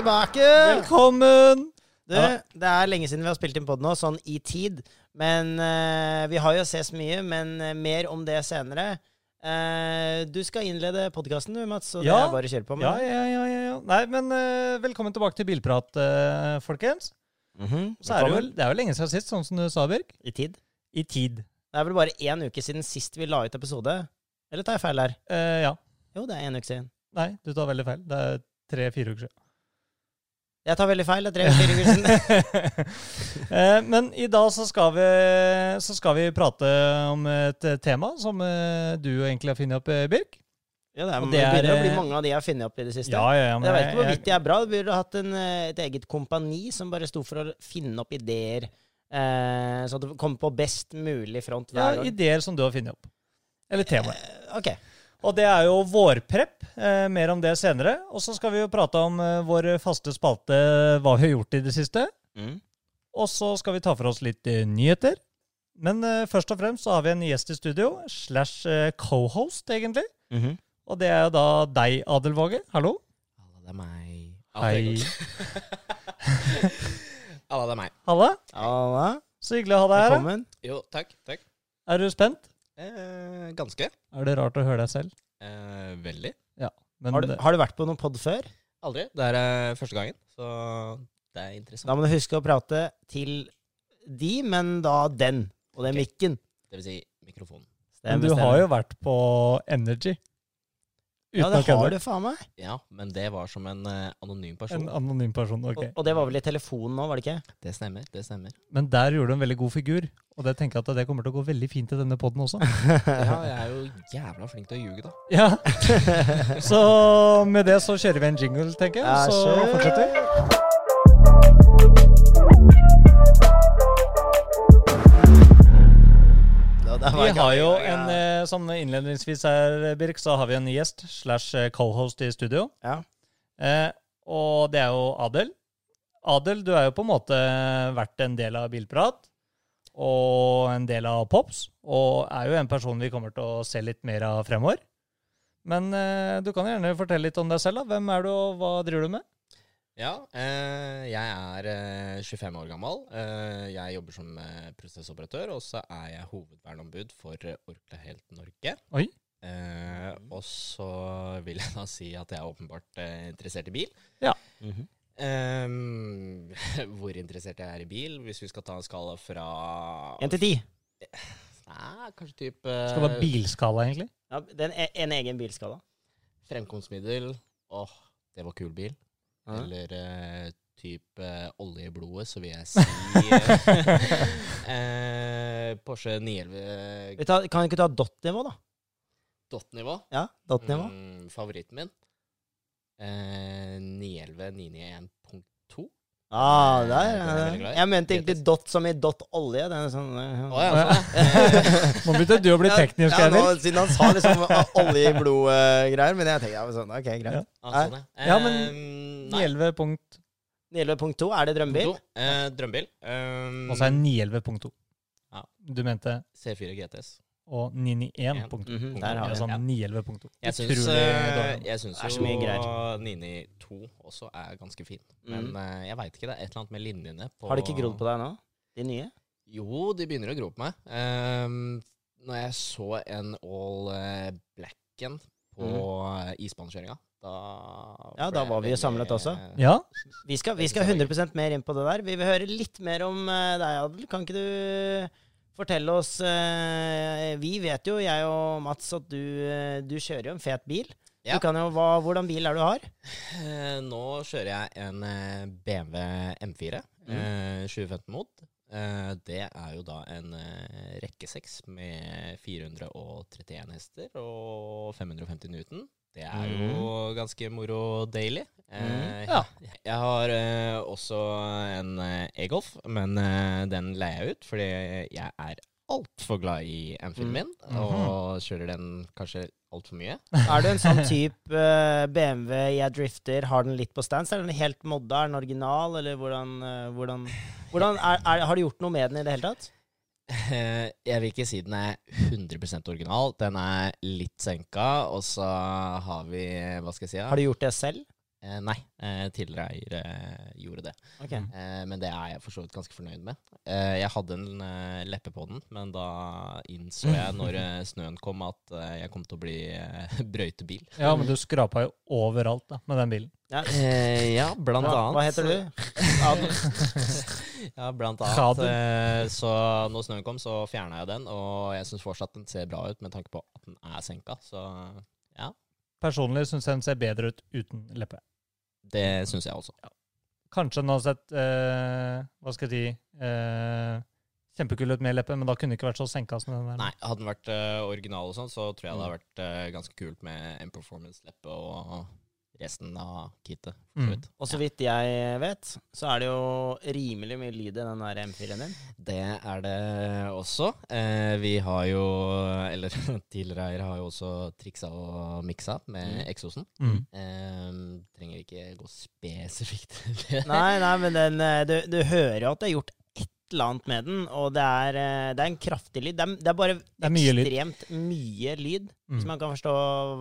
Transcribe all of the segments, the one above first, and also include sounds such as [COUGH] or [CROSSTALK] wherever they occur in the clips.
tilbake! Velkommen! Du, det er lenge siden vi har spilt inn pod nå, sånn i tid. Men eh, vi har jo ses mye, men eh, mer om det senere. Eh, du skal innlede podkasten du, Mats, så det Ja. er bare å kjøre på med Ja, det. ja, ja, ja, ja. Nei, men eh, velkommen tilbake til Bilprat, eh, folkens. Mhm, Så er det, jo, velkommen. det er jo lenge siden sist, sånn som du sa, Birk. I tid. I tid. Det er vel bare én uke siden sist vi la ut episode. Eller tar jeg feil her? Eh, ja. Jo, det er én uke siden. Nei, du tar veldig feil. Det er tre-fire uker siden. Jeg tar veldig feil. Er tre-fire uker. [LAUGHS] Eh, men i dag så skal, vi, så skal vi prate om et eh, tema som eh, du egentlig har funnet opp, Birk. Ja, det, er, det det er, begynner å bli mange av de jeg har funnet opp i det siste. ja, ja, men jeg vet ikke jeg- hvorvidt de er bra. Du burde hatt en, et eget kompani som bare sto for å finne opp ideer. Eh, så du kommer på best mulig front ja, hver gang. ideer som du har funnet opp. Eller temaer. Eh, ok. Og det er jo vårprepp. Eh, mer om det senere. Og så skal vi jo prate om eh, vår faste spalte, hva vi har gjort i det siste. Mm. Og så skal vi ta for oss litt eh, nyheter. Men eh, først og fremst så har vi en gjest i studio, slash eh, co-host, egentlig. Mhm. Og det er jo da deg, Adel Våge. Hallo. Alla, det er meg. Hei. [LAUGHS] Hallo, det er meg. Halla. Halla. Så hyggelig å ha deg her. velkommen. Jo, takk. takk. Er du spent? Eh, ganske. Er det rart å høre deg selv? Eh, veldig. Men Har du, har du vært på noen pod før? Aldri. Det er eh, første gangen, så det er Da må du huske å prate til de, men da den. Og det er mikken. Det vil si mikrofonen. men du har jo vært på Energy. Ja, det har du faen meg. Ja, men det var som en uh, anonym person. En anonym person. ok. Og, og det var vel i telefonen nå, var det ikke? Det stemmer. det stemmer. Men der gjorde du en veldig god figur. Og det tenker jeg at det kommer til å gå veldig fint i denne poden også. [LAUGHS] Ja, jeg er jo jævla flink til å ljuge, da. Ja. [LAUGHS] Så med det så kjører vi en jingle, tenker jeg. Så fortsetter vi. Vi har jo en eh, sånn innledningsvis her, Birk, så har vi en gjest slash cohost i studio. Ja. Eh, og det er jo Adel. Adel, du er jo på en måte vært en del av Bilprat. Og en del av Pops. Og er jo en person vi kommer til å se litt mer av fremover. Men eh, du kan gjerne fortelle litt om deg selv. da. Hvem er du, og hva driver du med? Ja, eh, jeg er eh, 25 år gammel. Eh, jeg jobber som eh, prosessoperatør, og så er jeg hovedvernombud for eh, Orkla Helt Norge. Oi. Eh, og så vil jeg da si at jeg er åpenbart eh, interessert i bil. Mhm. Ehm, [LAUGHS] hvor interessert jeg er i bil, hvis vi skal ta en skala fra 1 til ti. Nei, kanskje type Skal det være bilskala, egentlig? Ja, er en, en egen bilskala. Fremkomstmiddel. Åh, det var kul bil. Ja. Eller uh, type olje i blodet, så vil jeg [LAUGHS] si uh, [LAUGHS] Porsche 911 Vi tar, kan vi ikke ta dot-nivå, da? dot-nivå. Ja, dot-nivå. Mm, favoritten min. Uh, 911 991.2. Ah, der. er ja. Jeg mente egentlig dot som i dot olje. Det er sånn, eh, Oh, ja. [LAUGHS] Nå begynte du å bli teknisk, ja, nå, Siden han sa liksom ah, olje i blod-greier. men jeg tenkte ja, sånn, ok, greit. Ja. Sånn, ja. Ja, men. 911 punkt 911.2, er det drømmebil? Eh, drømmebil. Um, Og så er 911.2. Ja. Du mente C4 GTS. og 991.2. Mm -hmm. der har vi sånn Ja. 911.2. Jeg syns, Utrolig eh, jeg syns Det er så jo mye greier. 992 også er ganske fin. Men eh, jeg veit ikke, det er et eller annet med linjene på Har de ikke grodd på deg nå? De nye? Jo, de begynner å gro på meg. Um, når jeg så en all eh, blacken på mm. isbanekjøringa, da Mhm. Ja, da var vi jo samlet også. Ja, Vi skal, vi skal 100% mer inn på det der. Vi vil høre litt mer om eh, deg, Adel. Kan ikke du fortelle oss eh, Vi vet jo, jeg og Mats, at du, eh, du kjører jo en fet bil. Ja. Du kan jo, hva, Hvordan bil er det du har? Eh, nå kjører jeg en eh, BMW M4 Mm. eh, 2015 mot. Eh, det er jo da en eh, rekke 6 med 431 hester og 550 Newton. Det er jo ganske moro daily. Eh, Mhm. Ja. Jeg har eh, også en eh, E-Golf, men eh, den leier jeg ut fordi jeg er altfor glad i M4-en min, og kjører den kanskje altfor mye. Er du en sånn type eh, BMW jeg drifter, har den litt på stands? Er den helt modda? Er den original, eller hvordan, eh, hvordan, hvordan er, er, Har du gjort noe med den i det hele tatt? [LAUGHS] Jeg vil ikke si den er 100% original. Den er litt senka, og så har vi Hva skal jeg si? da? Har du gjort det selv? Eh, nei, eh, tidligere eier eh, gjorde det. Okay. Eh, men det er jeg for så vidt ganske fornøyd med. Eh, jeg hadde en eh, leppe på den, men da innså jeg [LAUGHS] når eh, snøen kom at eh, jeg kom til å bli eh, [LAUGHS] brøytebil. Ja, men du skrapa jo overalt da, med den bilen. Ja. Eh, ja, blant Hva, annet. hva heter du? [LAUGHS] Ja, blant annet. Så når snøen kom, så fjerna jeg den, og jeg syns fortsatt den ser bra ut med tanke på at den er senka. Så ja, Personlig syns jeg den ser bedre ut uten leppe. Det syns jeg også. Kanskje den har sett eh, Hva skal jeg si eh, Kjempekul ut med leppe, men da kunne det ikke vært så senka som den der. Nei, hadde den vært eh, original og sånn, så tror jeg det hadde vært eh, ganske kult med en performance-leppe og resten av kittet. Mm. vidt. Og så vidt jeg vet, så er det jo rimelig mye lyd i den der M4-en din. Det er det også. Eh, vi har jo, eller [LAUGHS] tidligere eier har jo også triksa og miksa med Mm. eksosen. Mm. Eh, trenger ikke gå spesifikt til det. Nei, nei, men den, eh, du, du hører jo at det er gjort eller annet med den, og det er, eh, det er en kraftig lyd. Det er, det er bare er mye lyd. ekstremt mye lyd, Mm. hvis man kan forstå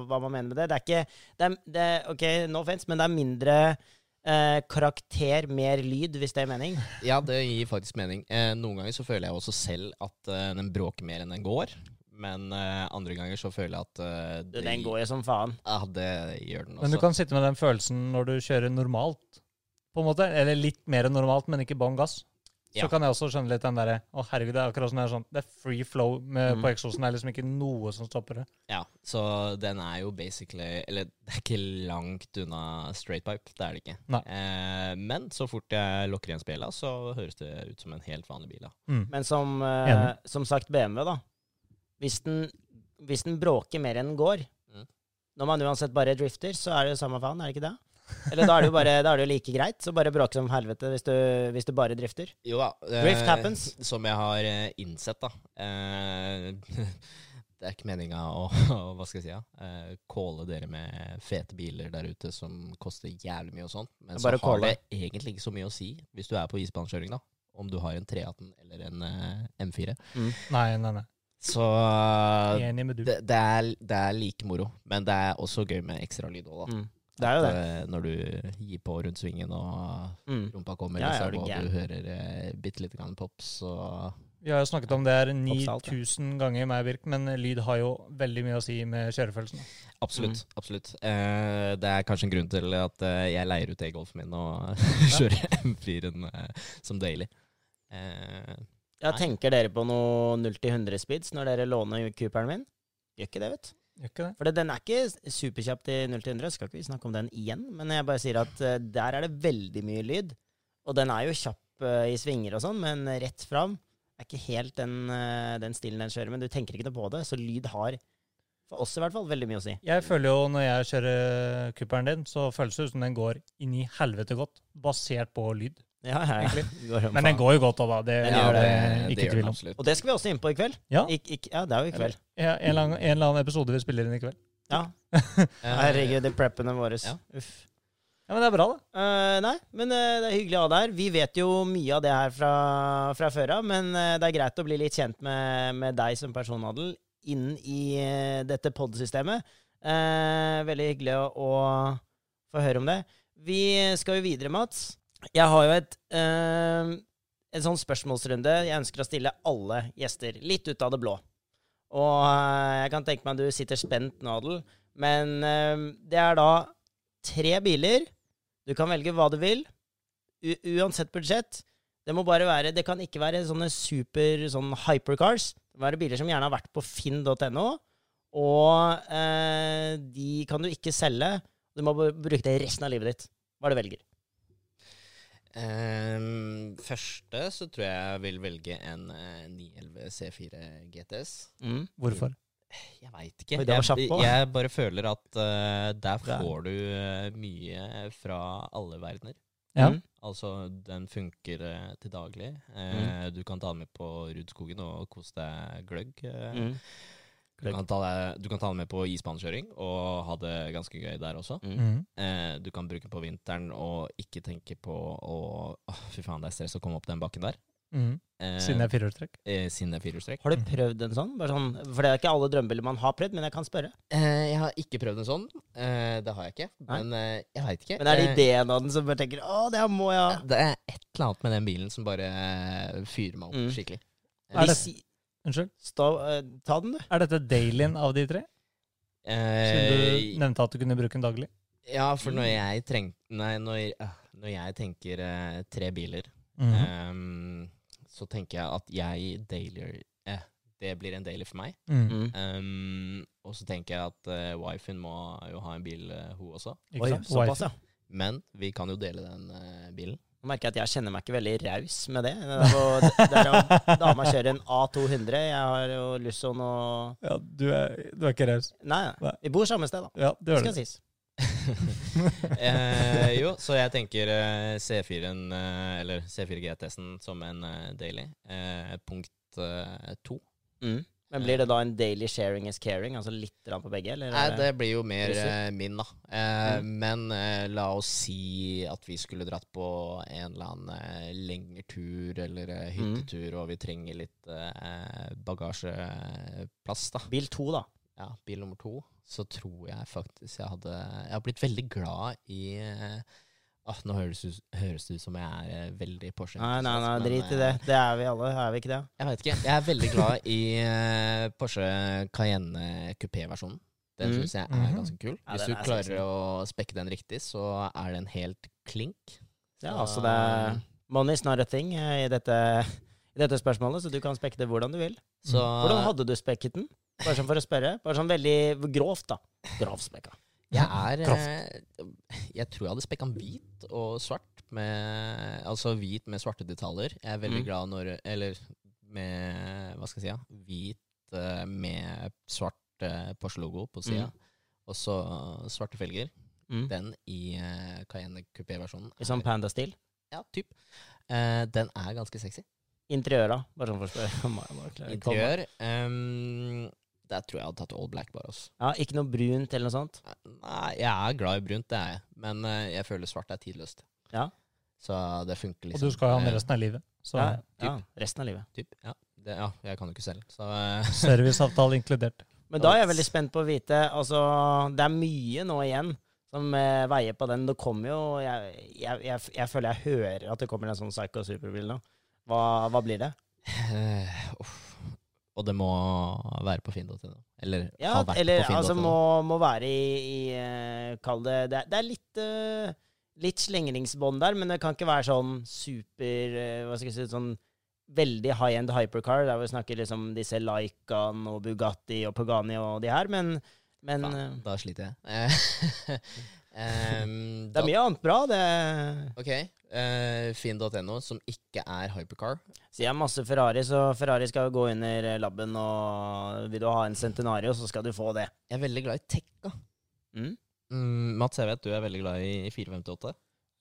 hva man mener med det. Det er ikke det er, det er, Ok, no offense, men det er mindre eh, karakter, mer lyd, hvis det er mening. Ja, det gir faktisk mening. Eh, noen ganger så føler jeg også selv at eh, den bråker mer enn den går. Men uh, andre ganger så føler jeg at uh, det, Den går jo som faen. Ja, det gjør den også. Men du kan sitte med den følelsen når du kjører normalt, på en måte. Eller litt mer enn normalt, men ikke bånn gass. Så Ja. kan jeg også skjønne litt den derre Å, herregud, det er akkurat sånn, det er sånn Det er free flow med, Mm. på eksosen. Det er liksom ikke noe som stopper det. Ja, så den er jo basically Eller det er ikke langt unna straight pipe, det er det ikke. Nei. Eh, men så fort jeg lukker igjen spjela, så høres det ut som en helt vanlig bil. da. Mm. Men som, eh, som sagt, BMW, da. Hvis den, hvis den bråker mer enn den går, Mm. når man uansett bare drifter, så er det samme faen, er det ikke det? Eller da er det jo bare, da er det jo like greit, så bare bråke som helvete hvis du, hvis du bare drifter. Jo da. Det, Drift happens. Som jeg har eh, innsett, da. Eh, [LAUGHS] det er ikke meninga å, [LAUGHS] å hva skal jeg si, ja, eh, calle dere med fete biler der ute som koster jævlig mye og sånn. Men så har det egentlig ikke så mye å si hvis du er på isbanekjøring, da. Om du har en 318 eller en eh, M4. Nei, nei, nei. Så Enig med du. det, det, er, det er like moro. Men det er også gøy med ekstra lyd òg, da. Mm. Det er jo det. At, eh, Når du gir på rundt svingen og Mm. rumpa kommer, Ja, ja, liksom, og du hører eh, bitte lite grann pops og Vi har jo snakket om det her Oppsalt, ja. 9000 ganger, meg Birk, men lyd har jo veldig mye å si med kjørefølelsen. Absolutt. Mm. absolutt. Eh, det er kanskje en grunn til at eh, jeg leier ut e-golfen min og [LAUGHS] kjører M4-en eh, som daily. Eh, Ja, tenker dere på noe 0 100 speeds når dere låner Cooperen min? Gjør ikke det, vet du. For den er ikke superkjapp til 0 til 100. Skal ikke vi snakke om den igjen, men jeg bare sier at eh, der er det veldig mye lyd. Og den er jo kjapp eh, i svinger og sånn, men rett fram er ikke helt den, eh, den stilen den kjører. Men du tenker ikke noe på det, så lyd har, for oss i hvert fall, veldig mye å si. Jeg føler jo når jeg kjører Cooperen din, så føles det ut som den går inn i helvete godt, basert på lyd. Ja, ja, ja. Går Men den går jo godt òg, da. Det, ja, det det. det ikke gjør tvil den om. absolutt. Og det skal vi også inn på i kveld. Ja. I, i, ja, det er jo i kveld. Ja, en, annen, en eller annen episode vi spiller inn i kveld. Ja. [LAUGHS] Eh, Herregud, de preppene våre. Ja. Uff. Ja, Men det er bra, da. Uh, nei, men uh, det er hyggelig å ha deg her. Vi vet jo mye av det her fra, fra før av, men uh, det er greit å bli litt kjent med, med deg som personadel inn i dette pod-systemet. Eh, veldig hyggelig å, å få høre om det. Vi skal jo videre, Mats. Jeg har jo et eh, en sånn spørsmålsrunde jeg ønsker å stille alle gjester, litt ut av det blå. Og eh, jeg kan tenke meg at du sitter spent nå, Adel, men eh, det er da tre biler. Du kan velge hva du vil, uansett budsjett. Det må bare være, det kan ikke være sånne super sånn hypercars. Det må være biler som gjerne har vært på finn.no. Og eh, de kan du ikke selge. Du må bruke det resten av livet ditt. Hva du velger? Ehm, første så tror jeg jeg vil velge en uh, 911 C4 GTS. Hvorfor? Jeg veit ikke. Jeg, jeg bare føler at uh, der får du uh, mye fra alle verdener. Ja. Mm. Altså, den funker eh, til daglig. Eh, Mm. Du kan ta den med på Rudskogen og kose deg gløgg. Mm. Du, kan ta deg, du kan ta den med på isbanekjøring og ha det ganske gøy der også. Mm. Mhm. Eh, du kan bruke den på vinteren og ikke tenke på å Åh, fy faen, det er stress å komme opp den bakken der. Mm. Eh, Siden jeg er firehjulstrekk. eh, siden det er firehjulstrekk. Har du prøvd en sånn? Bare sånn? For det er ikke alle drømmebilder man har prøvd, men jeg kan spørre. Eh, jeg har ikke prøvd en sånn. Eh, det har jeg ikke. Men eh, jeg veit ikke. Men er det ideen av den som bare tenker 'Å, det må jeg ha'? Det er et eller annet med den bilen som bare fyrer meg opp Mm. skikkelig. Er det- Hvis- Unnskyld. Stav, eh, ta den, du. Er dette dailyen av de tre? Siden du Eh, nevnte at du kunne bruke den daglig. ja, for når jeg treng... Nei, når, ah, når jeg tenker eh, tre biler, Mhm. ehm, så tenker jeg at jeg dailer eh, Det blir en daily for meg. Mm. Mm. Ehm, og så tenker jeg at uh, wifen må jo ha en bil, eh, hun også. Ikke Oi, sant? såpass, ja. Men vi kan jo dele den eh, bilen. Nå merker jeg at jeg kjenner meg ikke veldig raus med det. Det der hvor- der dama kjører en A200. Jeg har jo Lusson og Ja, du er, du er ikke raus. Nei, Nei. vi bor samme sted, da. Ja, det Det gjør skal du. sies. [LAUGHS] eh, jo, så jeg tenker eh, C4-en, eh, eller C4 GTS-en, som en eh, daily. Eh, punkt eh, to. Mm. Men blir det da en daily sharing is caring? Altså litt på begge? Eller? Nei, det blir jo mer eh, min, da. Uh, Mm. Men uh, la oss si at vi skulle dratt på en eller annen lengre tur eller hyttetur, Mm. hyttetur, og vi trenger litt bagasjeplass, da. Bil to, da. Ja, bil nummer to. Så tror jeg faktisk jeg hadde Jeg har blitt veldig glad i eh, ah, Nå høres det, ut, høres det ut som jeg er eh, veldig Porsche. Nei, nei, nei, drit i eh, det. Det er vi alle, er vi ikke det? Jeg vet ikke. Jeg er veldig glad i eh, Porsche Cayenne kupé-versjonen. Den Mm. syns jeg er Mhm. ganske kul. Ja, Hvis du er klarer sexy. å spekke den riktig, så er den helt klink. Ja, altså det er money not a thing eh, i dette, i dette spørsmålet, så du kan spekke det hvordan du vil. Så Hvordan hadde du spekket den? Bare sånn for å spørre. Bare sånn veldig grovt, da. Grovspekka. Jeg er eh, Jeg tror jeg hadde spekka den hvit og svart. Med, altså hvit med svarte detaljer. Jeg er veldig Mm. glad når Eller med Hva skal jeg si? Ja? Hvit eh, med svart eh, Porsche-logo på sida. Mm. Og så svarte felger. Mm. Den i Cayenne Coupé-versjonen. I sånn panda-stil. Ja, typ. Den er ganske sexy. Interiør, da. Bare sånn for å spørre. [LAUGHS] Interiør ehm, Der tror jeg jeg hadde tatt all black, bare. også. Ja, ikke noe brunt eller noe sånt? Nei, jeg er glad i brunt, det er jeg. Men uh, jeg føler svart er tidløst. Ja. Så det funker Og liksom. du skal ha den eh, resten av livet. Så Ja, ja, resten av livet. typ, ja. Det, ja, jeg kan jo ikke selv, så uh. [LAUGHS] serviceavtale inkludert. Men da er jeg veldig spent på å vite Altså, det er mye nå igjen som eh, veier på den. Det kommer jo jeg, jeg, jeg, jeg føler jeg hører at det kommer en sånn Psycho Superbil nå. Hva, hva blir det? Uh, [LAUGHS] uff. Og det må være på finn.no. Eller Ja, ha vært eller på finn.no. altså må, må være i, i eh, Kall det Det er, det er litt uh, Litt slengringsbånd der, men det kan ikke være sånn super uh, Hva skal jeg si Sånn veldig high end hypercar, der vi snakker liksom disse Laikaen og Bugatti og Pagani og de her, men, men eh, da sliter jeg. [LAUGHS] Ehm, det er mye annet bra. Det Ok. Uh, Finn.no, som ikke er hypercar. Så jeg har masse Ferrari, så Ferrari skal gå under labben, og vil du ha en Centenario, så skal du få det. Jeg er veldig glad i Tekka. Mm? Mm, Mats, jeg vet du er veldig glad i 458.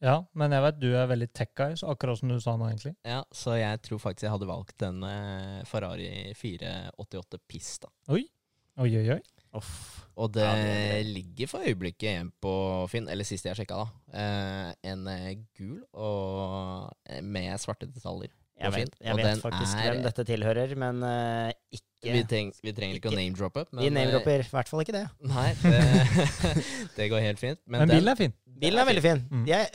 Ja, men jeg vet du er veldig tech-guy, akkurat som du sa nå, egentlig. Ja, så jeg tror faktisk jeg hadde valgt en eh, Ferrari 488 Pista. Oi, oi, oi. oi. Uff. Og det, Ja, det- ligger for øyeblikket en på Finn, eller sist jeg sjekka, da. Eh, en eh, gul og eh, med svarte detaljer. Jeg vet, jeg vet faktisk er- hvem dette tilhører, men uh, ikke Vi, treng, vi trenger ikke, Ikke- å name-droppe. Vi name-dropper i hvert fall ikke det. Nei, det, [LAUGHS] det går helt fint. Men, Men bilen er fin. Bilen er veldig fin. Mm. Jeg,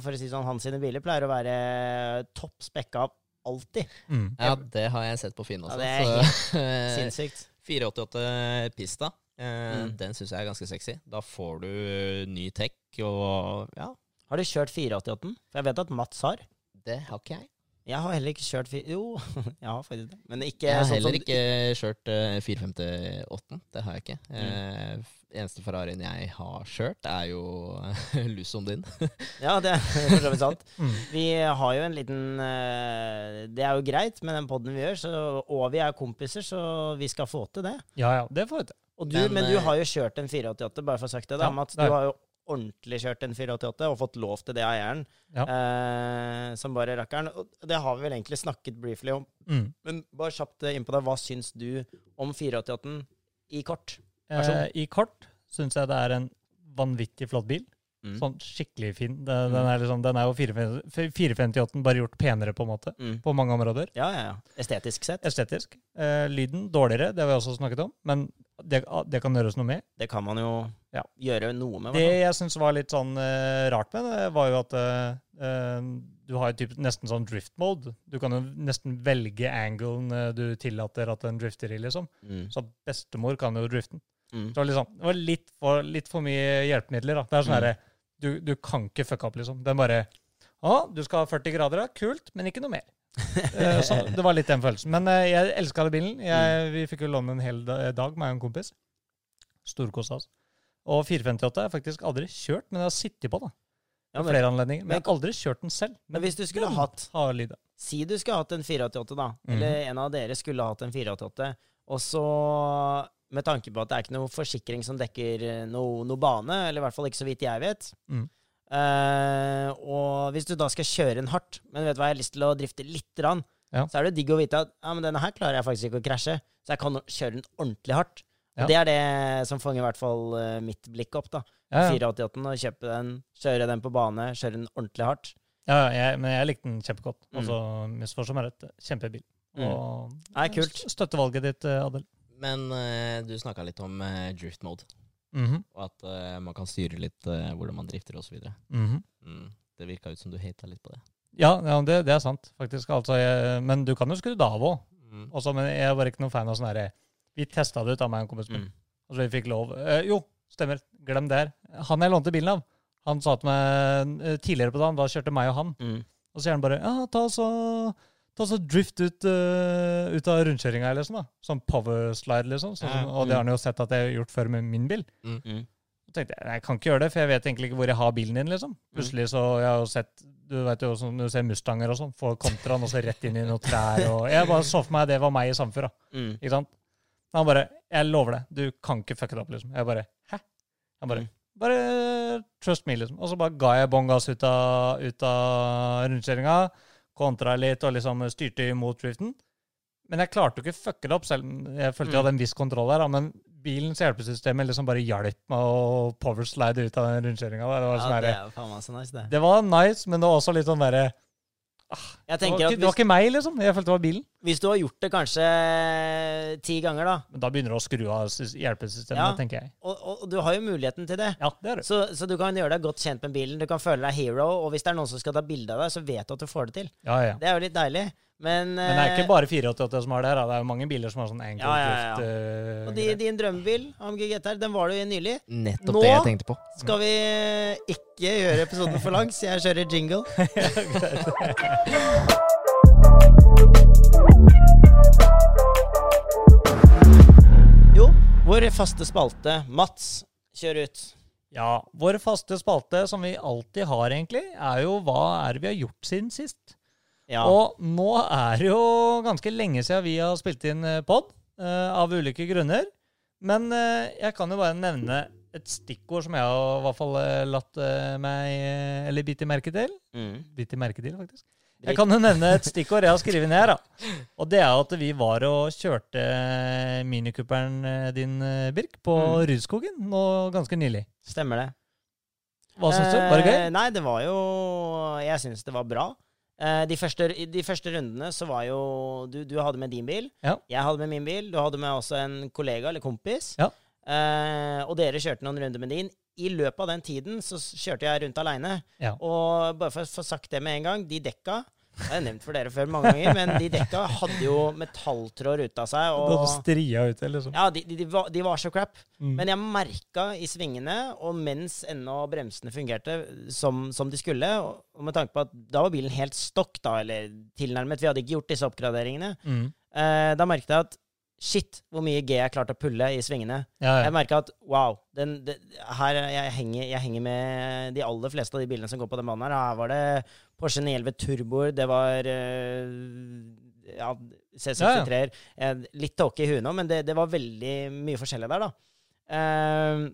for å si sånn, Hans sine biler pleier å være topp spekka alltid. Mm. Ja, det har jeg sett på Finn også. Ja, det er så, eh, Sinnssykt. [LAUGHS] [LAUGHS] 488 Pista, eh, Mm. den syns jeg er ganske sexy. Da får du eh, ny tech og Ja, Har du kjørt 488? For jeg vet at Mats har. det har ikke jeg. Jeg har heller ikke kjørt fi- Jo, [LAUGHS] jeg har faktisk det. Men ikke Jeg har sånn heller som- ikke kjørt uh, 458. Det har jeg ikke. Mm. Uh, eneste Ferrarien jeg har kjørt, er jo [LAUGHS] Luson din. [LAUGHS] Ja, det er for så vidt sant. Mm. Vi har jo en liten uh, Det er jo greit med den poden vi gjør, så, og vi er kompiser, så vi skal få til det. Ja, ja, det får vi til. Og du, Men, men, du eh, har jo kjørt en 488, bare for å ha sagt det. da, Ja, Mats. Du har har jo ordentlig kjørt en 488 og fått lov til det av eieren. Ja. Eh, som bare rakkeren. Og det har vi vel egentlig snakket briefly om. Mm. Men bare kjapt innpå inn på det. Hva syns du om 488-en i kort? Eh, I kort syns jeg det er en vanvittig flott bil. Mm. Sånn skikkelig fin. Den, den, er, liksom, den er jo 458, bare gjort penere, på en måte, Mm. på mange områder. Ja, ja, ja. Estetisk sett. Estetisk. Eh, lyden dårligere, det har vi også snakket om, men det, det kan gjøres noe med. Det kan man jo Ja. gjøre noe med. Det jeg syns var litt sånn uh, rart med det, var jo at eh, du har typ nesten sånn drift mode. Du kan jo nesten velge anglen du tillater at den drifter i, liksom. Mm. Så bestemor kan jo drifte den. Mm. Så liksom, det var litt for, litt for mye hjelpemidler. da. Det er sånn Mm. du, du kan ikke fucke opp, liksom. Den bare Å, du skal ha 40 grader, da. Kult, men ikke noe mer. [LAUGHS] Så det var litt den følelsen. Men uh, jeg elska bilen. Jeg, vi fikk jo låne en hel dag, meg og en kompis. Storkosa oss. Og 458 har jeg faktisk aldri kjørt, men jeg har sittet på da. Ja, men, flere anledninger. Men men- jeg har aldri kjørt den selv. men hvis du skulle hatt. Si du skulle hatt en 488, da. Mm. Eller en av dere skulle hatt en 488. Og så, med tanke på at det er ikke noe forsikring som dekker eh, noe, noe bane, eller i hvert fall ikke så vidt jeg vet. Mm. Eh, og hvis du da skal kjøre en hardt, men vet du hva, jeg har lyst til å drifte lite grann, Ja. så er det digg å vite at ja, men denne her klarer jeg faktisk ikke å krasje. Så jeg kan kjøre den ordentlig hardt. Ja. Det er det som fanger i hvert fall eh, mitt blikk opp, da. Ja, ja. 488 og kjøpe den, kjøre den på bane, kjøre den ordentlig hardt. ja jeg, men jeg likte den kjempegodt. Mm. Altså, som er et kjempebil. Mm. Og Nei, kult. st- Støttevalget ditt, eh, Adel. Men uh, du snakka litt om uh, drift mode, Mhm, og at uh, man kan styre litt hvordan man drifter osv. mhm. Mm. Det virka ut som du hata litt på det. Ja, ja det, det er sant, faktisk. Altså, jeg, men du kan jo skru det av òg. Mm. Men jeg var ikke noen fan av sånn herre Vi testa det ut av meg og kompisen kompis min. Mm. Altså, vi fikk lov. Eh, jo, stemmer. Glem det her. Han jeg lånte bilen av, han sa til meg eh, tidligere på dagen, da kjørte meg og han, Mm. og så sier han bare Ja, ta så Ta så drift ut, uh, ut av rundkjøringa, liksom. da. Sånn powerslide, liksom. Så, ja, Ja. og det har han jo sett at jeg har gjort før med min bil. Mm. Så tenkte jeg, jeg kan ikke gjøre det, for jeg vet egentlig ikke hvor jeg har bilen din, liksom. Plutselig så jeg har jo sett Du vet jo sånn, du ser Mustanger og sånn, får kontraen og så rett inn i noen trær og Jeg bare så for meg det var meg i Samfjord. Mm. Ikke sant? Han bare Jeg lover det, du kan ikke fucke det opp, liksom. Jeg bare Hæ? Han bare. Bare trust me, liksom. Og så bare ga jeg bånn gass ut av, ut av rundkjøringa, kontra litt og liksom styrte imot driften. Men jeg klarte jo ikke å fucke det opp, selv om jeg følte jeg hadde en viss kontroll der. Men bilens hjelpesystem liksom bare hjalp meg å powerslide ut av den rundkjøringa. Det, var Ja, sånn det faen meg nice, det. det var nice, men det var også litt sånn derre Jeg det, var ikke- at det var ikke meg, liksom. Jeg følte det var bilen. hvis du har gjort det kanskje ti ganger, da, Men da begynner du å skru av hjelpesystemet, Ja. tenker jeg. og, og du har jo muligheten til det Ja, det er det. så, så du kan gjøre deg godt kjent med bilen, du kan føle deg hero, og hvis det er noen som skal ta bilde av deg, så vet du at du får det til. Ja, ja. Det er jo litt deilig. Men, Men det er eh, ikke bare 488 som har det her. Det er jo mange biler som har sånn ankle Ja, ja, ja. drift. eh, Og di, din drømmebil, AMG GTR, den var du i nylig. Nettopp Nå- det jeg tenkte på. Skal vi ikke gjøre episoden for lang, så jeg kjører jingle. [LAUGHS] Jo, vår faste spalte. Mats, kjør ut. Ja, Vår faste spalte, som vi alltid har, egentlig, er jo hva er det vi har gjort siden sist. Ja. Og nå er det jo ganske lenge siden vi har spilt inn pod, av ulike grunner. Men uh, jeg kan jo bare nevne et stikkord som jeg har i hvert fall eh, latt eh, meg eh, Eller bitt i merke til. Mm. Bitt i merke til, faktisk. Jeg kan jo nevne et stikkord jeg har skrevet ned. her, da. Og det er at vi var og kjørte minikupperen eh, din, eh, Birk, på Mm. Rudskogen nå ganske nylig. Stemmer det. Hva syns du? Var det gøy? Eh, nei, det var jo Jeg syns det var bra. Eh, de, første, de første rundene så var jo Du, du hadde med din bil. Ja. Jeg hadde med min bil. Du hadde med også en kollega eller kompis. Ja. Eh, og dere kjørte noen runder med din. I løpet av den tiden så kjørte jeg rundt aleine. Ja. Og bare for å få sagt det med en gang, de dekka Jeg har nevnt for dere før mange ganger, men de dekka hadde jo metalltråd av seg. Og, stria ut, liksom. ja, de, de, de, var, de var så crap. Mm. Men jeg merka i svingene, og mens ennå bremsene fungerte som, som de skulle, og og med tanke på at da var bilen helt stokk, da, eller tilnærmet, vi hadde ikke gjort disse oppgraderingene, Mm. eh, da merket jeg at shit, hvor mye G jeg klarte å pulle i svingene. Ja, ja. Jeg merka at wow, den, det, her jeg henger, jeg henger med de aller fleste av de bilene som går på den banen her. Her var det Porsche 911 turboer, det var eh, ja, C63-er. Eh, litt tåke i huet nå, men det, det var veldig mye forskjellig der, da. Uh,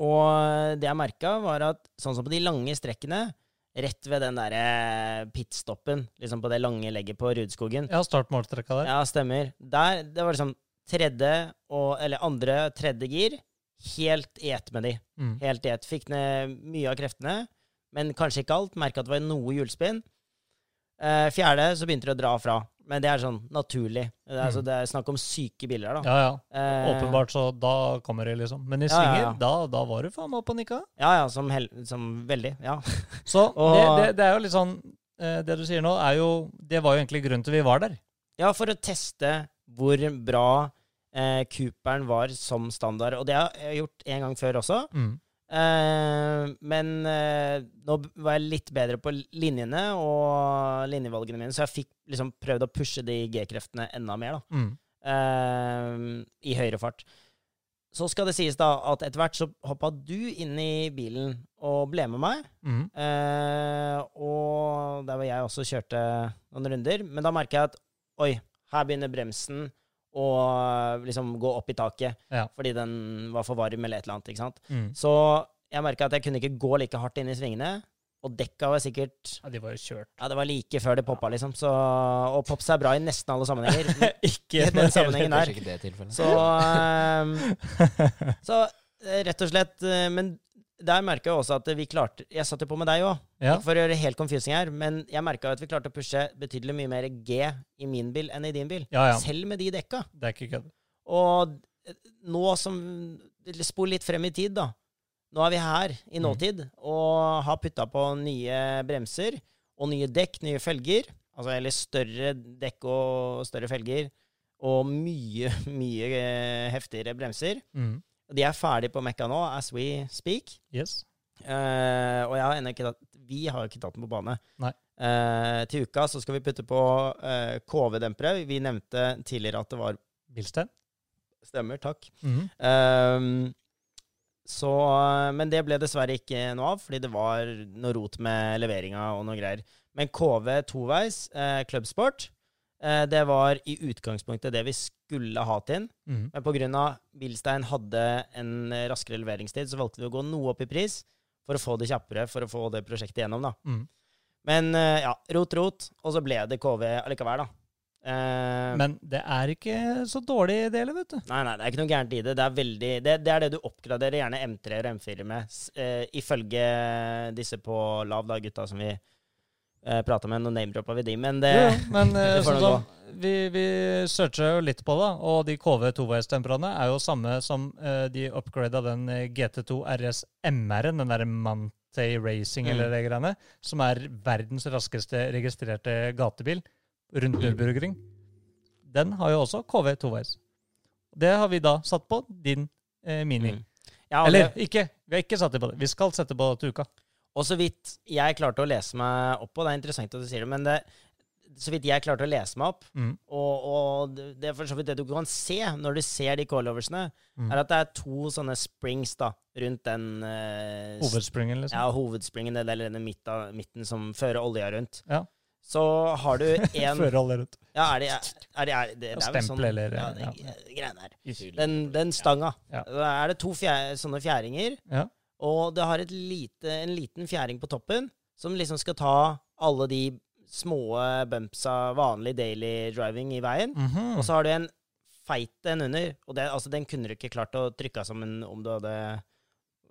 og det jeg merka, var at sånn som på de lange strekkene, rett ved den derre pitstoppen, liksom på det lange legget på Rudskogen ja startmålstrekka der. Ja, stemmer. Der, det var liksom tredje og Eller andre, tredje gir. helt i ett med de. Mm. Helt i ett. Fikk ned mye av kreftene, men kanskje ikke alt. Merka at det var noe hjulspinn. Eh, fjerde så begynte det å dra fra. Men det er sånn naturlig. Det er, altså, Mm. det er snakk om syke biler, da. Ja, ja. Eh, Åpenbart, så da kommer det, liksom. Men i Ja, svinger, ja. Da, da var du faen meg oppe og nikka. Ja, ja, som, hel som veldig. Ja. [LAUGHS] Så Og- det, det, det er jo litt sånn eh, Det du sier nå, er jo Det var jo egentlig grunnen til vi var der. ja, for å teste hvor bra eh, Cooperen var som standard. Og det har jeg gjort en gang før også. Mm. Eh, men uh, nå var jeg litt bedre på linjene og linjevalgene mine, så jeg fikk liksom prøvd å pushe de G-kreftene enda mer, da. Mm. Uh, I høyere fart. Så skal det sies da at etter hvert så hoppa du inn i bilen og ble med meg. Mm. Og der var jeg også kjørte noen runder. Men da merka jeg at oi, her begynner bremsen å liksom gå opp i taket Ja. fordi den var for varm eller et eller annet. ikke sant? Mm. Så jeg merka at jeg kunne ikke gå like hardt inn i svingene. Og dekka var sikkert Ja, de var jo kjørt. Ja, det var like før det poppa, liksom. Så, og pops er bra i nesten alle sammenhenger. [LAUGHS] Ikke I den sammenhengen der. Så, um, så eh, rett og slett eh, Men der merka jeg også at vi klarte Jeg satte på med deg òg, ja. for å gjøre helt confusing her, men jeg merka at vi klarte å pushe betydelig mye mer G i min bil enn i din bil. ja, ja. Selv med de dekka. Det er ikke kødd. Og eh, nå som Spol litt frem i tid, da. Nå er vi her i Mm. nåtid og har putta på nye bremser og nye dekk, nye felger. Altså eller større dekk og større felger. Og mye, [LAUGHS] mye eh, heftigere bremser. Mm. De er ferdige på Mekka nå, as we speak. Yes. Uh, og jeg har ennå ikke tatt Vi har ikke tatt den på bane. Nei. Uh, til uka så skal vi putte på uh, KV-dempere. Vi nevnte tidligere at det var Bilstein. Stemmer, takk. Mm. Ehm, så, men det ble dessverre ikke noe av, fordi det var noe rot med leveringa og noe greier. Men KV toveis, klubbsport det var i utgangspunktet det vi skulle ha til den. Mm. Men pga. Bilstein hadde en eh, raskere leveringstid, så valgte vi å gå noe opp i pris for å få det kjappere, for å få det prosjektet gjennom. da. Mm. Men eh, ja, rot, rot, og så ble det KV allikevel, da. Eh, Men det er ikke så dårlig del, vet du. Nei, nei, det er ikke noe gærent i det. Det er, veldig, det, det er det du oppgraderer gjerne M3 og M4 med. Eh, ifølge disse på lav, da, gutta som vi eh, prata med. Nå name-droppa vi de, men det Jo, men [LAUGHS] eh, det får sånn nå som, vi, vi searcha jo litt på det, og de KV toveistemperene er jo samme som eh, de upgrada den eh, GT2 RS MR-en, den derre Mantei Racing Mm. eller det greiene, som er verdens raskeste registrerte gatebil rundt Nürburgring. Den har jo også KV toveis. Det har vi da satt på din eh, Mini. Mm. Ja, Eller det- ikke, vi har ikke satt det på det. Vi skal sette på til uka. Og så vidt jeg klarte å lese meg opp på, det er interessant at du sier det, men det, så vidt jeg klarte å lese meg opp, Mm. og, og det er for så vidt det du kan se når du ser de calloversene, Mm. er at det er to sånne springs da, rundt den uh, Hovedspringen, liksom. Ja, hovedspringen, det- eller den midt av, midten som fører olja rundt. Ja. Så har du [LAUGHS] en Fører alle rundt. Ja, er det er det, er det, det, er Stempel sånn, eller- ja, ja. greiene her. Den, den stanga. Ja. Da er det to fjær, sånne fjæringer, Ja. Og det har et lite, en liten fjæring på toppen som liksom skal ta alle de små bumpsa, vanlig daily driving i veien. Mhm. Og så har du en feit en under, og det, altså, den kunne du ikke klart å trykke sammen om du hadde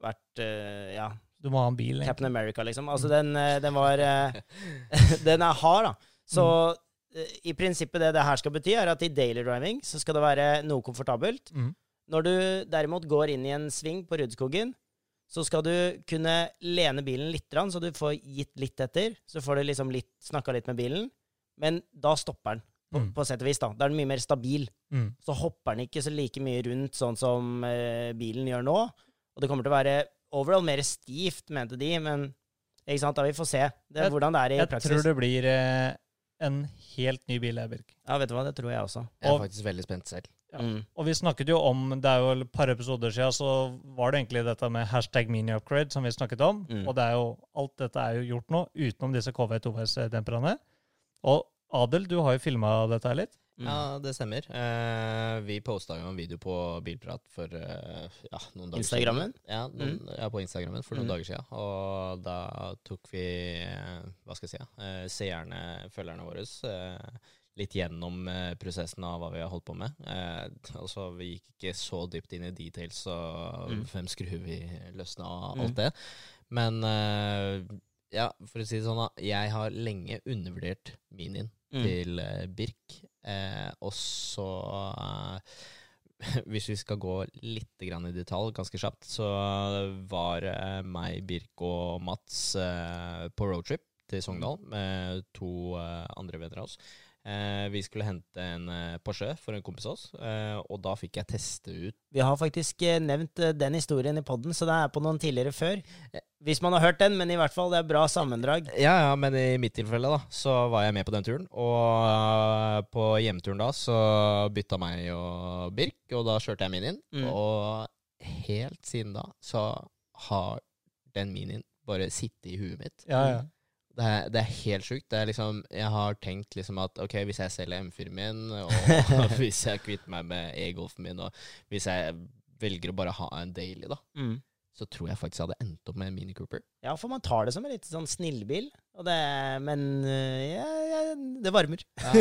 vært uh, ja, Du må ha en bil. egentlig. Captain America, liksom. Altså, den, eh, den var eh, [LAUGHS] Den er hard, da. Så mm. i prinsippet det det her skal bety, er at i daily driving så skal det være noe komfortabelt. Mm. Når du derimot går inn i en sving på Rudskogen, så skal du kunne lene bilen litt, så du får gitt litt etter. Så får du liksom litt, snakka litt med bilen. Men da stopper den, på, Mm. på sett og vis. da. Da er den mye mer stabil. Mm. Så hopper den ikke så like mye rundt sånn som eh, bilen gjør nå. Og det kommer til å være overall mer stivt, mente de, men ikke sant, da vi får se det, Jeg- hvordan det er i Jeg praksis. tror det blir eh, en helt ny bil, jeg, Birk. Ja, vet du hva, det tror jeg også. Jeg er Og- faktisk veldig spent selv. Ja. Mm. Og vi snakket jo om, det er jo et par episoder siden, så var det egentlig dette med hashtag mini-upgrade som vi snakket om. Mm. Og det er jo, alt dette er jo gjort nå, utenom disse KV2S-demperne. Og Adel, du har jo filma dette her litt. Mm. Ja, det stemmer. Eh, vi posta jo en video på Bilprat for eh, ja, noen dager Instagrammen? siden. Ja, noen, ja, på Instagrammen for noen Mm. dager siden. Og da tok vi, eh, hva skal jeg si, eh, seerne, følgerne våre, eh, litt gjennom eh, prosessen av hva vi har holdt på med. Eh, altså, vi gikk ikke så dypt inn i details og Mm. hvem skrur vi løsna og Mm. alt det. Men eh, ja, for å si det sånn, da. Jeg har lenge undervurdert minien Mm. til eh, Birk. Eh, og så eh, [LAUGHS] Hvis vi skal gå litt grann i detalj, ganske kjapt, så var meg, Birk og Mats på roadtrip til Sogndal med to andre venner av oss. Eh, vi skulle hente en eh, Porsche for en kompis av oss, eh, og da fikk jeg teste ut Vi har faktisk eh, nevnt den historien i podden, så det er på noen tidligere før. Hvis man har hørt den, men i hvert fall, det er bra sammendrag. Ja, ja, men i mitt tilfelle da, så var jeg med på den turen. Og på hjemturen da, så bytta meg og Birk, og da kjørte jeg minien. Mm. Og helt siden da, så har den minien bare sittet i huet mitt. Ja, ja. Det er, det er helt sjukt. Liksom, jeg har tenkt liksom at ok, hvis jeg selger M4-en min, og [LAUGHS] [LAUGHS] hvis jeg kvitter meg med E-Golfen min, og hvis jeg velger å bare ha en daily, da, Mm. så tror jeg faktisk jeg hadde endt opp med en Mini Cooper. Ja, for man tar det som en litt sånn snillbil, og det, men eh, ja, ja, det varmer. [LAUGHS] Ja,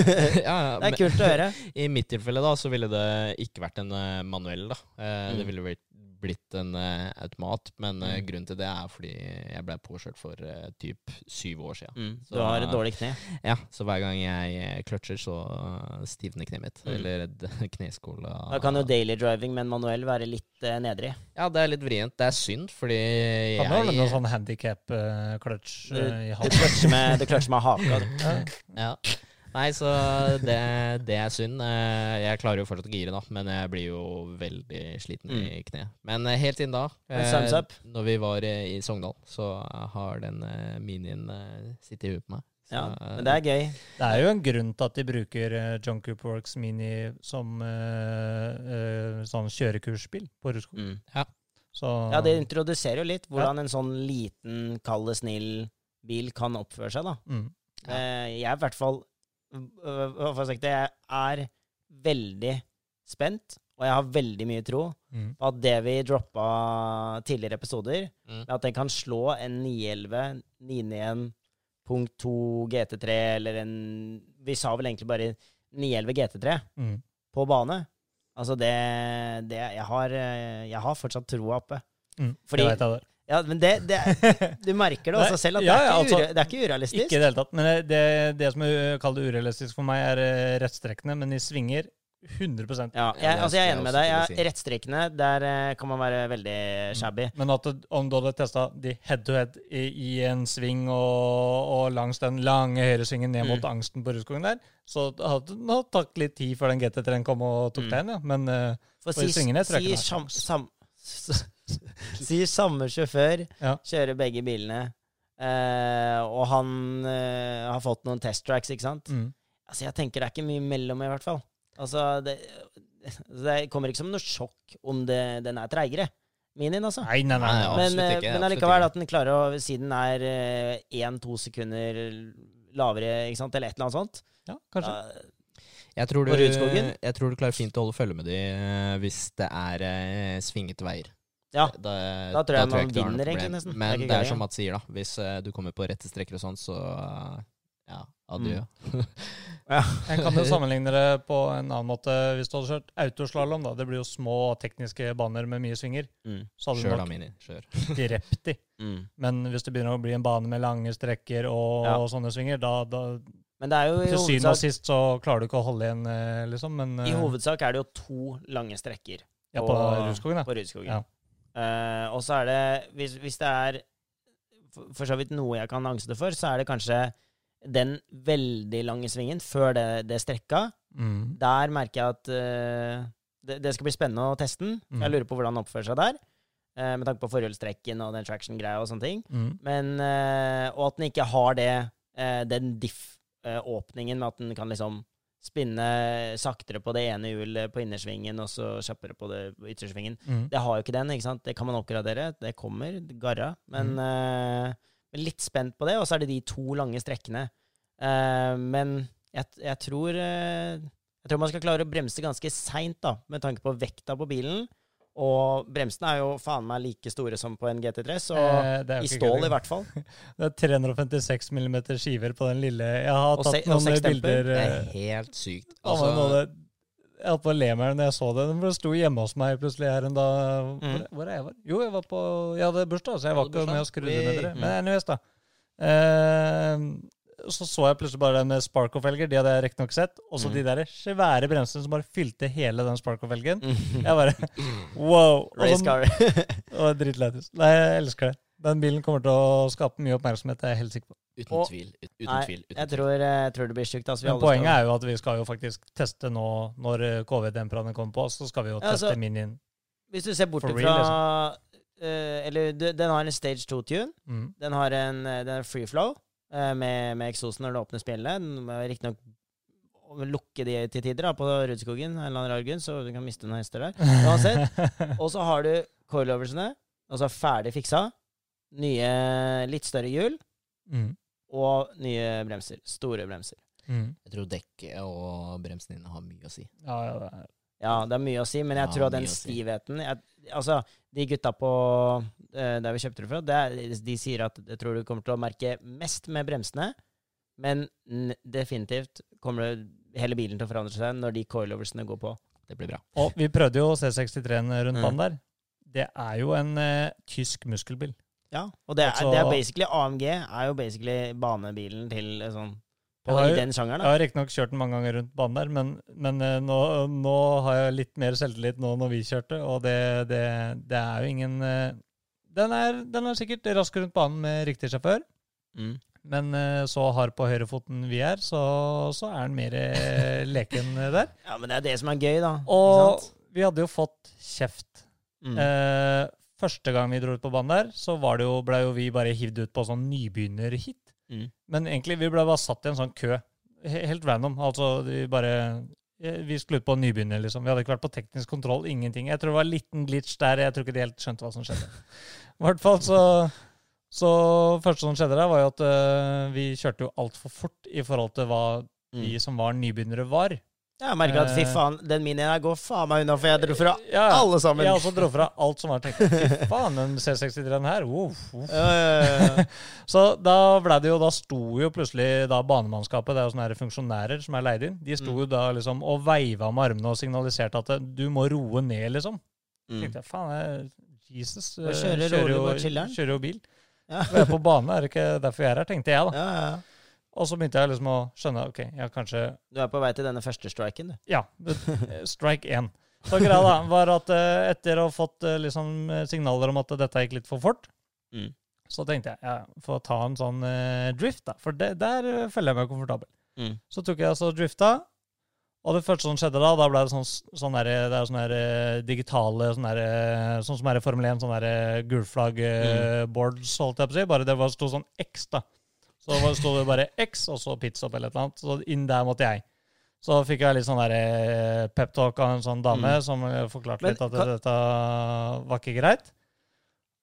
ja, Det er kult å høre. I mitt tilfelle da, så ville det ikke vært en eh, manuell. da. Eh, Mm. Det ville blitt, blitt en uh, automat, men eh, Mm. grunnen til det er fordi jeg ble påkjørt for uh, typ syv år siden. Mm. Du har et dårlig kne. Ja, Så hver gang jeg eh, kløtsjer, så eh, stivner kneet mitt. Mm. Eller [LAUGHS] kneskåla. Da kan jo daily driving med en manuell være litt uh, nedrig. Ja, det er litt vrient. Det er synd, fordi jeg Kan du ha noe sånn handikap-kløtsj Du, i du halsen? kløtsjer med, du med haka. [LAUGHS] Ja. Ja. Nei, så det, det er synd. Eh, Jeg klarer jo fortsatt å gire, da, men jeg blir jo veldig sliten i kneet. Men eh, helt inn da, eh, når vi var i Sogndal, så har den eh, minien eh, sittet i huet på meg. Så, Ja, men det er gøy. Det er jo en grunn til at de bruker uh, John Cooper Works Mini som eh, eh, sånn kjørekursbil på Rudskog. Mm. Så Ja, det introduserer jo litt hvordan en sånn liten, kald, snill bil kan oppføre seg, da. mm. Ja. Eh, Jeg er i hvert fall øh, hva får jeg sagt det, Jeg er veldig spent, og jeg har veldig mye tro Mm. på at det vi droppa tidligere episoder, Mm. at den kan slå en 911, 991.2 GT3 eller en Vi sa vel egentlig bare 911 GT3 Mm. på bane. Altså det, det jeg, har, eh, jeg har fortsatt troa oppe. Mm. Fordi- jeg det. Ja, men det, det [LAUGHS] Du merker det også selv, at det, Ja, er ikke altså, ure, det er ikke urealistisk. Ikke i det hele tatt. Men det, det som er kalt urealistisk for meg, er eh, rettstrekkene, men de svinger 100 Ja, jeg, altså jeg er enig med deg. Jeg, rettstrekkene, der eh, kan man være veldig shabby. Men at du, om du hadde testa de head to head i, i en sving og, og langs den lange høyresvingen ned mot Mm. angsten på Rudskogen der, så hadde det tatt litt tid før den GT3-en kom og tok Mm. deg inn, ja. Men uh, For Og i si, svingene tror jeg si, ikke det er sam, sjans. sam, si samme sjåfør Ja. kjører begge bilene, eh, og han eh, har fått noen test tracks, ikke sant? mm. Altså, jeg tenker det er ikke mye mellom, i hvert fall. Altså, det, det kommer ikke som noe sjokk om det, den er treigere. Minien, altså. Nei, nei, nei. Men, eh, ikke, men allikevel at den klarer å Si den er én-to sekunder lavere, ikke sant, eller et eller annet sånt. Ja, kanskje. Da, Jeg tror, du, jeg tror du klarer fint å holde følge med de eh, hvis det er eh, svingete veier. Ja. Da, Da tror jeg man tror jeg vinner, egentlig, nesten. Det er Men det er, som ja. Mats sier, da. Hvis uh, du kommer på rette strekker og sånn, så uh, ja, adjø. [LAUGHS] Jeg kan jo sammenligne det på en annen måte. Hvis du hadde kjørt autoslalåm, da. Det blir jo små tekniske baner med mye svinger. Mm. Så hadde Kjør du nok Mini. Kjør. [LAUGHS] drept de. Mm. Men hvis det begynner å bli en bane med lange strekker og, Ja. og sånne svinger, da, da Men det er jo i til syvende og sist så klarer du ikke å holde igjen, eh, liksom. Men i eh, hovedsak er det jo to lange strekker ja, på og- Rudskogen, da. på Rudskogen. Ja. Eh, og så er det hvis, hvis det er for, for så vidt noe jeg kan angste for, så er det kanskje den veldig lange svingen før det, det strekka. Mm. Der merker jeg at uh, det, det skal bli spennende å teste den. Mm. Jeg lurer på hvordan den oppfører seg der. Uh, med tanke på forhjulstrekken og den traction-greia og sånne ting. Mm. Men, og at den ikke har det, den diff-åpningen med at den kan liksom spinne saktere på det ene hjulet på innersvingen, og så kjappere på det yttersvingen. Mm. Det har jo ikke den, ikke sant? Det kan man oppgradere. Det kommer, garra. Men eh, litt spent på det. Og så er det de to lange strekkene. Uh, men jeg, jeg tror uh, Jeg tror man skal klare å bremse ganske seint, med tanke på vekta på bilen. Og bremsene er jo faen meg like store som på en GT3, så Eh, i stål kødd. i hvert fall. [LAUGHS] Det er 356 mm skiver på den lille Jeg har Og tatt se- noen bilder Det eh, er helt sykt. Altså, Altså, Jeg holdt på å le meg når jeg så det. Den sto hjemme hos meg plutselig her en dag. Mm. hvor er jeg? Var? Jo, jeg var på Jeg hadde bursdag, så jeg var ikke med og skrudde ned dere. Mm. Men anyways, da. Eh, så så jeg plutselig bare den med Sparko-felger. De hadde jeg riktignok sett. Og så Mm. de der svære bremsene som bare fylte hele den Sparkoff-velgen. Jeg bare Wow! [LAUGHS] Race car. [LAUGHS] dritlættis. Nei, jeg elsker det. Den bilen kommer til å skape mye oppmerksomhet, det er jeg helt sikker på. uten Og- tvil. ut- Uten Nei, tvil. Uten jeg tror, jeg tror det blir sjukt. Altså, Men poenget skal- er jo at vi skal jo faktisk teste nå, når eh, KV-demperne kommer på, så skal vi jo Ja, teste altså- minien. Hvis du ser bort fra liksom. uh, Eller du- den har en stage 2-tune. Mm. Den har en eh, den er free flow eh, med, med eksosen når du åpner spillet. Riktignok lukke de til tider da, på Rudskogen, en eller annen rar grunn, så du kan miste noen hester der. Uansett. [LAUGHS] Og så har du coilovelsene, altså ferdig fiksa. Nye, litt større hjul. mm. Og nye bremser. Store bremser. Mm. Jeg tror dekket og bremsene dine har mye å si. Ja, ja, det er- Ja, det er mye å si, men jeg Ja, tror at den stivheten jeg, Altså, de gutta på eh, der vi kjøpte det fra, det er, de sier at jeg tror du kommer til å merke mest med bremsene, men n definitivt kommer det, hele bilen til å forandre seg når de coiloversene går på. Det blir bra. Og vi prøvde jo C63-en rundt Mm. banen der. Det er jo en uh, tysk muskelbil. Ja, og det er, Altså- det er basically AMG er jo basically banebilen til eh, sånn Jeg har I den sjangeren, Jeg har riktignok kjørt den mange ganger rundt banen der, men, men eh, nå, nå har jeg litt mer selvtillit nå når vi kjørte, og det, det, det er jo ingen eh, den er, den er sikkert rask rundt banen med riktig sjåfør, Mm. men eh, så hard på høyrefoten vi er, så, så er den mer leken der. [LAUGHS] Ja, men det er det som er gøy, da. Og vi hadde jo fått kjeft. Mm. Eh, første gang vi dro ut på banen der, så var det jo, ble jo vi bare hivd ut på sånn nybegynnerhit. Mm. Men egentlig, vi ble bare satt i en sånn kø. Helt random. Altså, vi bare eh, Vi skulle ut på nybegynner, liksom. Vi hadde ikke vært på teknisk kontroll, ingenting. Jeg tror det var en liten glitch der. Jeg tror ikke de helt skjønte hva som skjedde. I hvert fall så Så første som skjedde der, var jo at uh, vi kjørte jo altfor fort i forhold til hva vi Mm. som var nybegynnere, var. Jeg merker at fy eh, faen, den minien her går faen meg unna, for jeg dro fra Ja, alle sammen. Jeg også dro fra alt som var tenkt. Fy faen, den C63-en her. Uff, uff. Ja, ja. [LAUGHS] Så da ble det jo, da sto jo plutselig da banemannskapet, det er jo sånne funksjonærer som er leid inn, de sto Mm. jo da liksom og veiva med armene og signaliserte at du må roe ned, liksom. Mm. tenkte jeg, faen, jeg, Jesus, eh, kjører, rolig, jo, kjører jo bil. Ja. Vi er på bane, er det ikke derfor jeg er her, tenkte jeg da. Ja, ja. Og så begynte jeg liksom å skjønne, ok, ja, kanskje, Du er på vei til denne første striken, du. ja, strike 1. Så greia da, var at eh, etter å ha fått eh, liksom eh, signaler om at dette gikk litt for fort, Mm. så tenkte jeg, ja, for å ta en sånn eh, drift da, for det, der eh, føler jeg meg komfortabel. Mm. Så tok jeg altså drifta, og det første som skjedde da, da ble det sånn, sånn der, det er sånne der, eh, digitale, sånn der, eh, sånn som er i Formel 1, sånn gulflagg-boards, holdt jeg på å si, bare det var sto sånn X da. Så stod det bare X, og så pizza opp eller et eller annet, så inn der måtte jeg. Så fikk jeg litt sånn der eh, pep-talk av en sånn dame Mm. som eh, forklarte Men litt at kan- dette var ikke greit.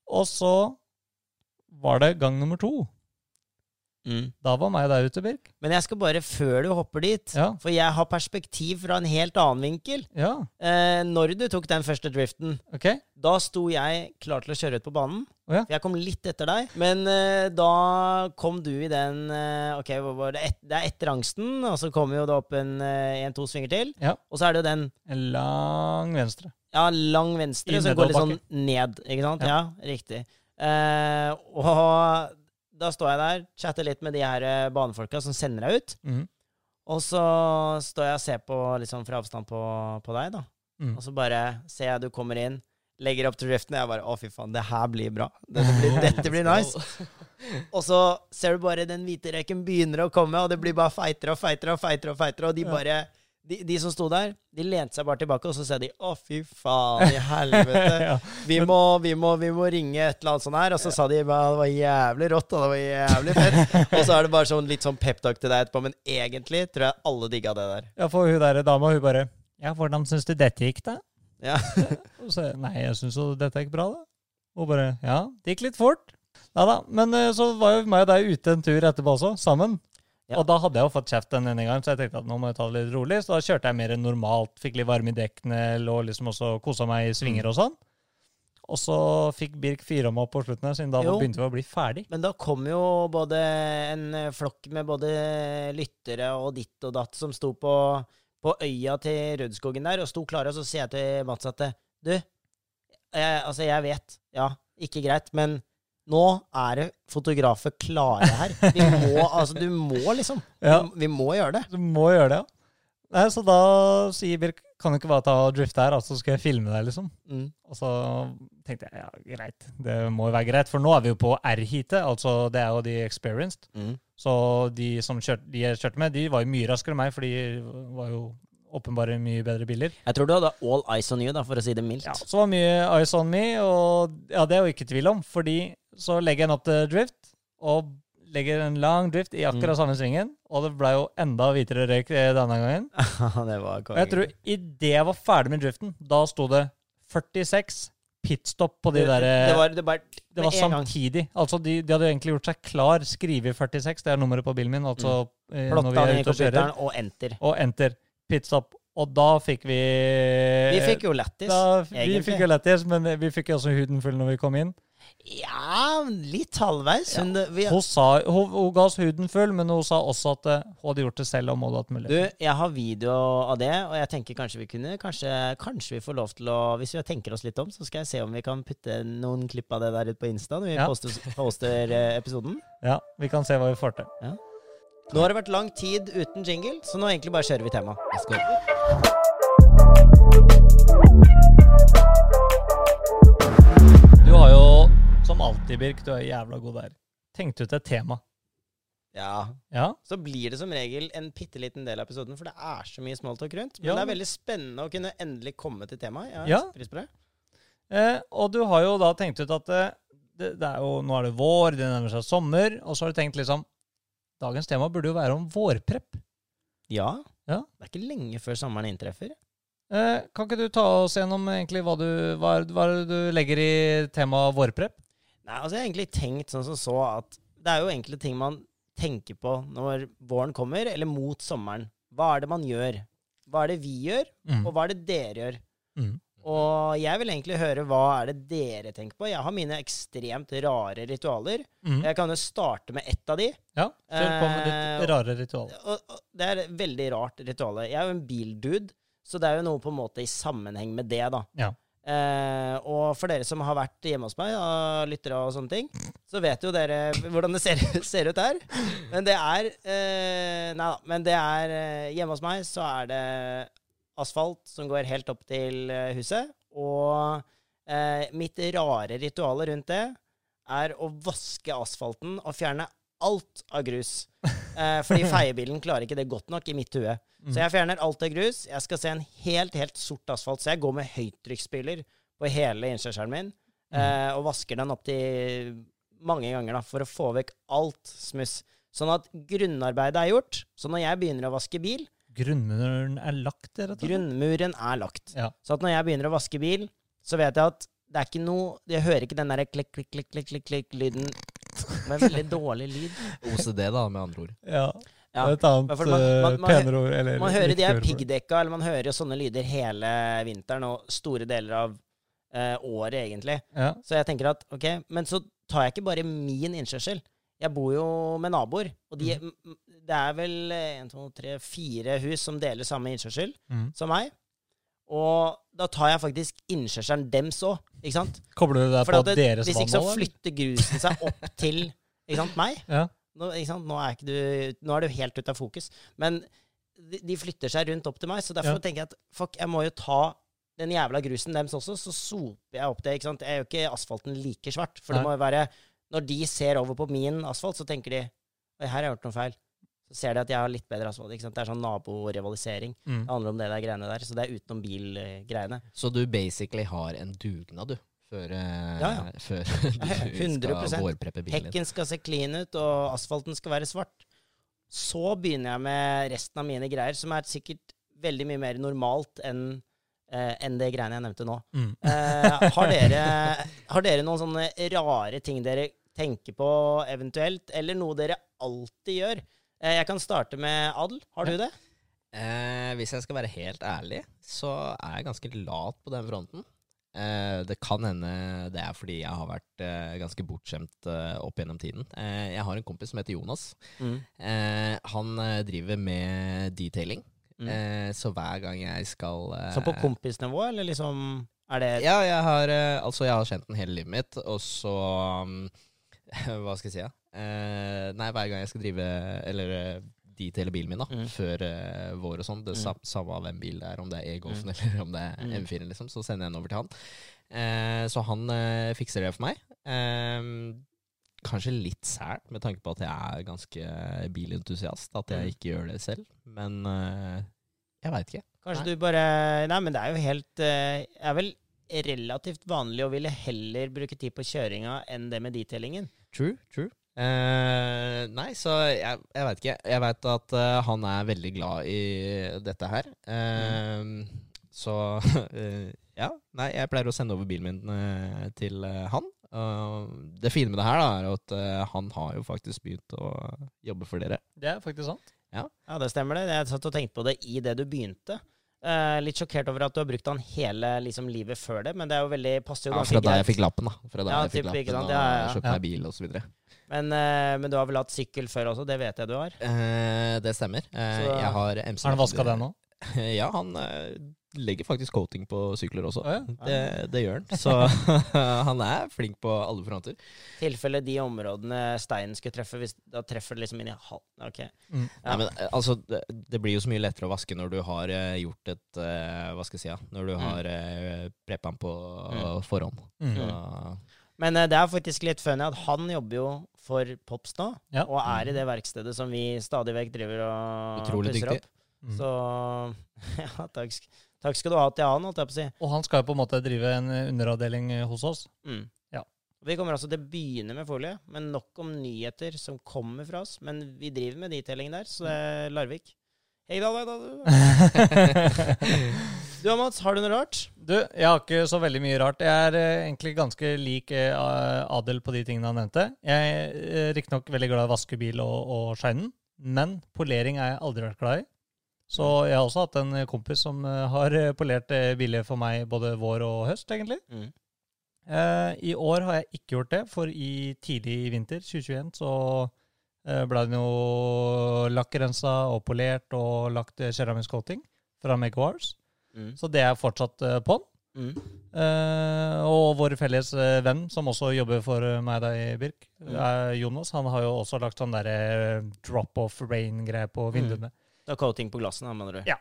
Og så var det gang nummer to. Mm. Da var meg der ute, Birk. Men jeg skal bare, før du hopper dit, Ja. for jeg har perspektiv fra en helt annen vinkel. Ja, Eh, når du tok den første driften, okay. da sto jeg klar til å kjøre ut på banen. Oh, ja. Jeg kom litt etter deg, men eh, da kom du i den eh, Ok, hva var det? Et, det er etter angsten, og så kommer jo det opp en, eh, en to svinger til. Ja. Og så er det jo den En lang venstre. ja, lang venstre, I som går litt sånn ned. Ikke sant? Ja. Ja, riktig. Eh, og da står jeg der, chatter litt med de her eh, banefolka som sender deg ut. Mm. Og så står jeg og ser på sånn fra avstand på, på deg, da. Mm. Og så bare ser jeg du kommer inn, legger opp til driften, og jeg bare Å, fy faen, det her blir bra. Dette blir, [LAUGHS] dette blir nice. Og så ser du bare den hvite røyken begynner å komme, og det blir bare feitere og feitere og feitere. Og feitere, og de bare de, de som sto der, de lente seg bare tilbake, og så sa de å, fy faen i helvete. [LAUGHS] ja. Vi må, vi, må, vi må ringe et eller annet sånt her. Og så sa de at det var jævlig rått, og det var jævlig fett. [LAUGHS] Og så er det bare sånn litt sånn peptalk til deg etterpå, men egentlig tror jeg alle digga det der. ja, for hun der dama, hun bare Ja, hvordan syns du dette gikk, da? Ja. [LAUGHS] Og så, Nei, jeg syns jo dette gikk bra, da. Og bare Ja, det gikk litt fort. Ja da. Men eh, så var jo meg og deg ute en tur etterpå også, sammen. Ja. Og da hadde jeg jo fått kjeft den ene gangen, så jeg tenkte at nå må jeg ta det litt rolig. Så da kjørte jeg mer enn normalt, fikk litt varme i dekkene, lå liksom også kosa meg i Mm. svinger og sånn. Og så fikk Birk fyra meg opp på slutten, her, siden da Jo. begynte vi å bli ferdig. Men da kom jo både en eh, flokk med både lyttere og ditt og datt som sto på, på øya til Rødskogen der, og sto klare, og så sier jeg til Mats at du, jeg, altså jeg vet, ja, ikke greit, men nå er det fotografer klare her. Vi må, altså du må liksom. Ja. Vi, må gjøre det. Du må gjøre det, ja. Nei, så da sier Birk kan du ikke bare ta og drifte her, altså skal jeg filme deg, liksom. Mm. Og så tenkte jeg ja, greit, det må jo være greit, for nå er vi jo på R-heatet, altså det er jo de experienced. Mm. Så de som kjørte, de jeg kjørte med, de var jo mye raskere enn meg, for de var jo åpenbart mye bedre biler. Jeg tror du hadde all eyes on you, da, for å si det mildt. Ja, så var mye eyes on me, og ja, det er jo ikke tvil om, fordi så legger jeg den opp til drift, og legger en lang drift i akkurat samme svingen, og det ble jo enda hvitere røyk eh, denne gangen. [LAUGHS] det var Og jeg tror idet jeg var ferdig med driften, da sto det 46 pitstop på de der det var, det bare, det var samtidig. Altså, de, de hadde egentlig gjort seg klar, Skrive 46, det er nummeret på bilen min, altså mm. Plotta kjører, computeren og enter. og enter, pitstop. Og da fikk vi Vi fikk jo lættis. da, Vi fikk jo lættis, men vi fikk også huden full når vi kom inn. Ja, litt halvveis. Hun, vi, Hun, sa, hun, hun ga oss huden full, men hun sa også at eh, hun hadde gjort det selv. om hun hadde hatt du, jeg har video av det, og jeg tenker kanskje vi kunne Kanskje, kanskje vi får lov til å Hvis vi tenker oss litt om, så skal jeg se om vi kan putte noen klipp av det der ut på Insta når vi Ja. poster, poster eh, episoden. Ja, Vi kan se hva vi får til. Nå har det vært lang tid uten jingle, så nå egentlig bare kjører vi tema. Let's. Du har jo, som alltid, Birk, du er jævla god der, tenkt ut et tema. Ja. Ja, Så blir det som regel en bitte liten del av episoden, for det er så mye smalltalk rundt. Men Ja. det er veldig spennende å kunne endelig komme til temaet. Jeg Ja. pris på det. eh, Og du har jo da tenkt ut at eh, det, det er jo, nå er det vår, det nærmer seg sommer, og så har du tenkt liksom Dagens tema burde jo være om vårprepp. Ja. Ja. Det er ikke lenge før sommeren inntreffer. Eh, kan ikke du ta oss gjennom egentlig hva du, hva, hva du legger i temaet vårprepp? Nei, altså jeg har egentlig tenkt sånn som så at det er jo egentlig ting man tenker på når våren kommer, eller mot sommeren. Hva er det man gjør? Hva er det vi gjør, Mm. og hva er det dere gjør? Mm. Og jeg vil egentlig høre hva er det dere tenker på. Jeg har mine ekstremt rare ritualer. Mm. Jeg kan jo starte med ett av de. Ja, kjør på med Eh, ditt rare ritual. Og, og det er et veldig rart ritual. Jeg er jo en bildude, så det er jo noe på en måte i sammenheng med det, da. Ja. Eh, og for dere som har vært hjemme hos meg, og lyttere og sånne ting, så vet jo dere hvordan det ser, [LAUGHS] ser ut her. Men det er eh, Nei da. Men det er eh, Hjemme hos meg så er det asfalt som går helt opp til eh, huset. Og eh, mitt rare ritual rundt det er å vaske asfalten og fjerne alt av grus. [LAUGHS] Eh, fordi feiebilen klarer ikke det godt nok i mitt hue. Så jeg fjerner alt av grus. Jeg skal se en helt, helt sort asfalt. Så jeg går med høytrykksspyler på hele innkjørselen min eh, og vasker den opp til mange ganger da, for å få vekk alt smuss. Sånn at grunnarbeidet er gjort. Så når jeg begynner å vaske bil, Grunnmuren er lagt, rett og slett? grunnmuren er lagt. Ja. Så at når jeg begynner å vaske bil, så vet jeg at det er ikke noe Jeg hører ikke den derre klikk, klikk, klikk, klikk, klikk, klikk, lyden. Det er en veldig [LAUGHS] dårlig lyd. OCD, da, med andre ord. Ja. Ja. Et annet man- eh, man- man- penere ord. Eller Man hører de her piggdekka, eller man hører jo sånne lyder hele vinteren og store deler av eh, året, egentlig. Ja. Så jeg tenker at ok, men så tar jeg ikke bare min innkjørsel. Jeg bor jo med naboer, og de, mm. det er vel en, to, tre, fire hus som deler samme innkjørsel Mm. som meg. Og da tar jeg faktisk innkjørselen dems òg, ikke sant? Kobler du deg på at det, deres hvis ikke så flytter grusen seg opp [LAUGHS] til ikke sant, meg. Ja. Nå? Nå, er ikke du, nå er du helt ute av fokus. Men de, de flytter seg rundt opp til meg, så derfor Ja. tenker jeg at fuck, jeg må jo ta den jævla grusen deres også, så soper jeg opp det. ikke sant? Jeg gjør ikke asfalten like svart. For det må jo være Når de ser over på min asfalt, så tenker de Oi, her har jeg gjort noe feil. Så ser de at jeg har litt bedre asfalt. ikke sant? Det er sånn naborivalisering. Mm. Det handler om det der greiene der. Så det er utenom bil-greiene. Så du basically har en dugnad, du, før, eh, Ja, ja. [LAUGHS] før du [LAUGHS] 100%. skal vårpreppe bilen din. Hekken skal se clean ut, og asfalten skal være svart. Så begynner jeg med resten av mine greier, som er sikkert veldig mye mer normalt enn enn det greiene jeg nevnte nå. Mm. [LAUGHS] Eh, har, dere, har dere noen sånne rare ting dere tenker på eventuelt, eller noe dere alltid gjør? Eh, Jeg kan starte med Adel. Har du det? Eh, hvis jeg skal være helt ærlig, så er jeg ganske lat på den fronten. Eh, det kan hende det er fordi jeg har vært eh, ganske bortskjemt eh, opp gjennom tiden. Eh, jeg har en kompis som heter Jonas. Mm. Eh, han eh, driver med detailing. Mm. Eh, så hver gang jeg skal eh, Så på kompisnivå, eller liksom Er det Ja, jeg har, eh, altså jeg har kjent den hele livet mitt, og så um, [LAUGHS] Hva skal jeg si? Ja? Eh, nei, hver gang jeg skal drive Eller dit hele bilen min, da, Mm. før eh, vår og sånn, det Mm. samme hvem bil det er, om det er E-Golfen Mm. eller om det er Mm. M4, liksom, så sender jeg den over til han. Eh, så han eh, fikser det for meg. Eh, kanskje litt sært, med tanke på at jeg er ganske bilentusiast, at jeg Mm. ikke gjør det selv. Men uh, jeg veit ikke. Kanskje Nei. du bare Nei, men det er jo helt Det er vel relativt vanlig å ville heller bruke tid på kjøringa enn det med detailingen. True, true. Uh, nei, så jeg, jeg veit ikke. Jeg veit at eh, han er veldig glad i dette her. Mm. Så [LAUGHS] eh, ja. Nei, jeg pleier å sende over bilen min eh, til eh, han. Og det fine med det her da, er at eh, han har jo faktisk begynt å jobbe for dere. Det er faktisk sant. Ja, det stemmer det. Jeg satt og tenkte på det i det du begynte. Eh, litt sjokkert over at du har brukt han hele liksom, livet før det, men det er jo veldig passer jo Ja, fra da jeg fikk lappen, da. Fra da Ja, jeg fikk lappen sant? og Ja, ja, ja. kjøpte meg bil osv. Men, eh, men du har vel hatt sykkel før også, det vet jeg du har. Eh, det stemmer. Eh, Så- jeg har MC. Har han vaska den nå? [LAUGHS] Ja, han eh, legger faktisk coating på sykler også. Ja, ja. det, det gjør han. Så [LAUGHS] han er flink på alle fronter. tilfelle de områdene steinen skulle treffe, hvis, da treffer det liksom inn i halsen. Okay. Mm. Ja. Nei, men eh, altså, det, det blir jo så mye lettere å vaske når du har eh, gjort et uh, Hva skal jeg si? Ja? Når du Mm. har uh, preppa den på uh, forhånd. Mm. Så, Men eh, det er faktisk litt funny at han jobber jo for Pops nå, Ja. og er i det verkstedet som vi stadig vekk driver og Utrolig pusser dyktig. opp. Mm. Så [LAUGHS] ja, takk, takk skal du ha til han, holdt jeg på å si. Og han skal jo på en måte drive en eh, underavdeling eh, hos oss. Mm. Ja. Vi kommer altså til å begynne med folie, men nok om nyheter som kommer fra oss. Men vi driver med detailing der, så det er Larvik. Hei da, da, da, du. [LAUGHS] Du Mats, har du noe rart? Du, jeg har ikke så veldig mye rart. Jeg er eh, egentlig ganske lik eh, Adel på de tingene han nevnte. Jeg er eh, riktignok veldig glad i å vaske bil og, og shine den, men polering er jeg aldri vært glad i. Så jeg har også hatt en kompis som eh, har eh, polert eh, biler for meg både vår og høst, egentlig. Mm. Eh, I år har jeg ikke gjort det, for i tidlig i vinter, 2021, så ble den jo lakkrensa og polert og lagt keramisk coating fra Make Wars. Mm. Så det er fortsatt på på'n. Mm. Eh, og vår felles venn, som også jobber for meg da i Birk, Mm. Jonas, han har jo også lagt sånn derre drop-off rain-greie på vinduene. Det er coating på glassene, mener du? Ja.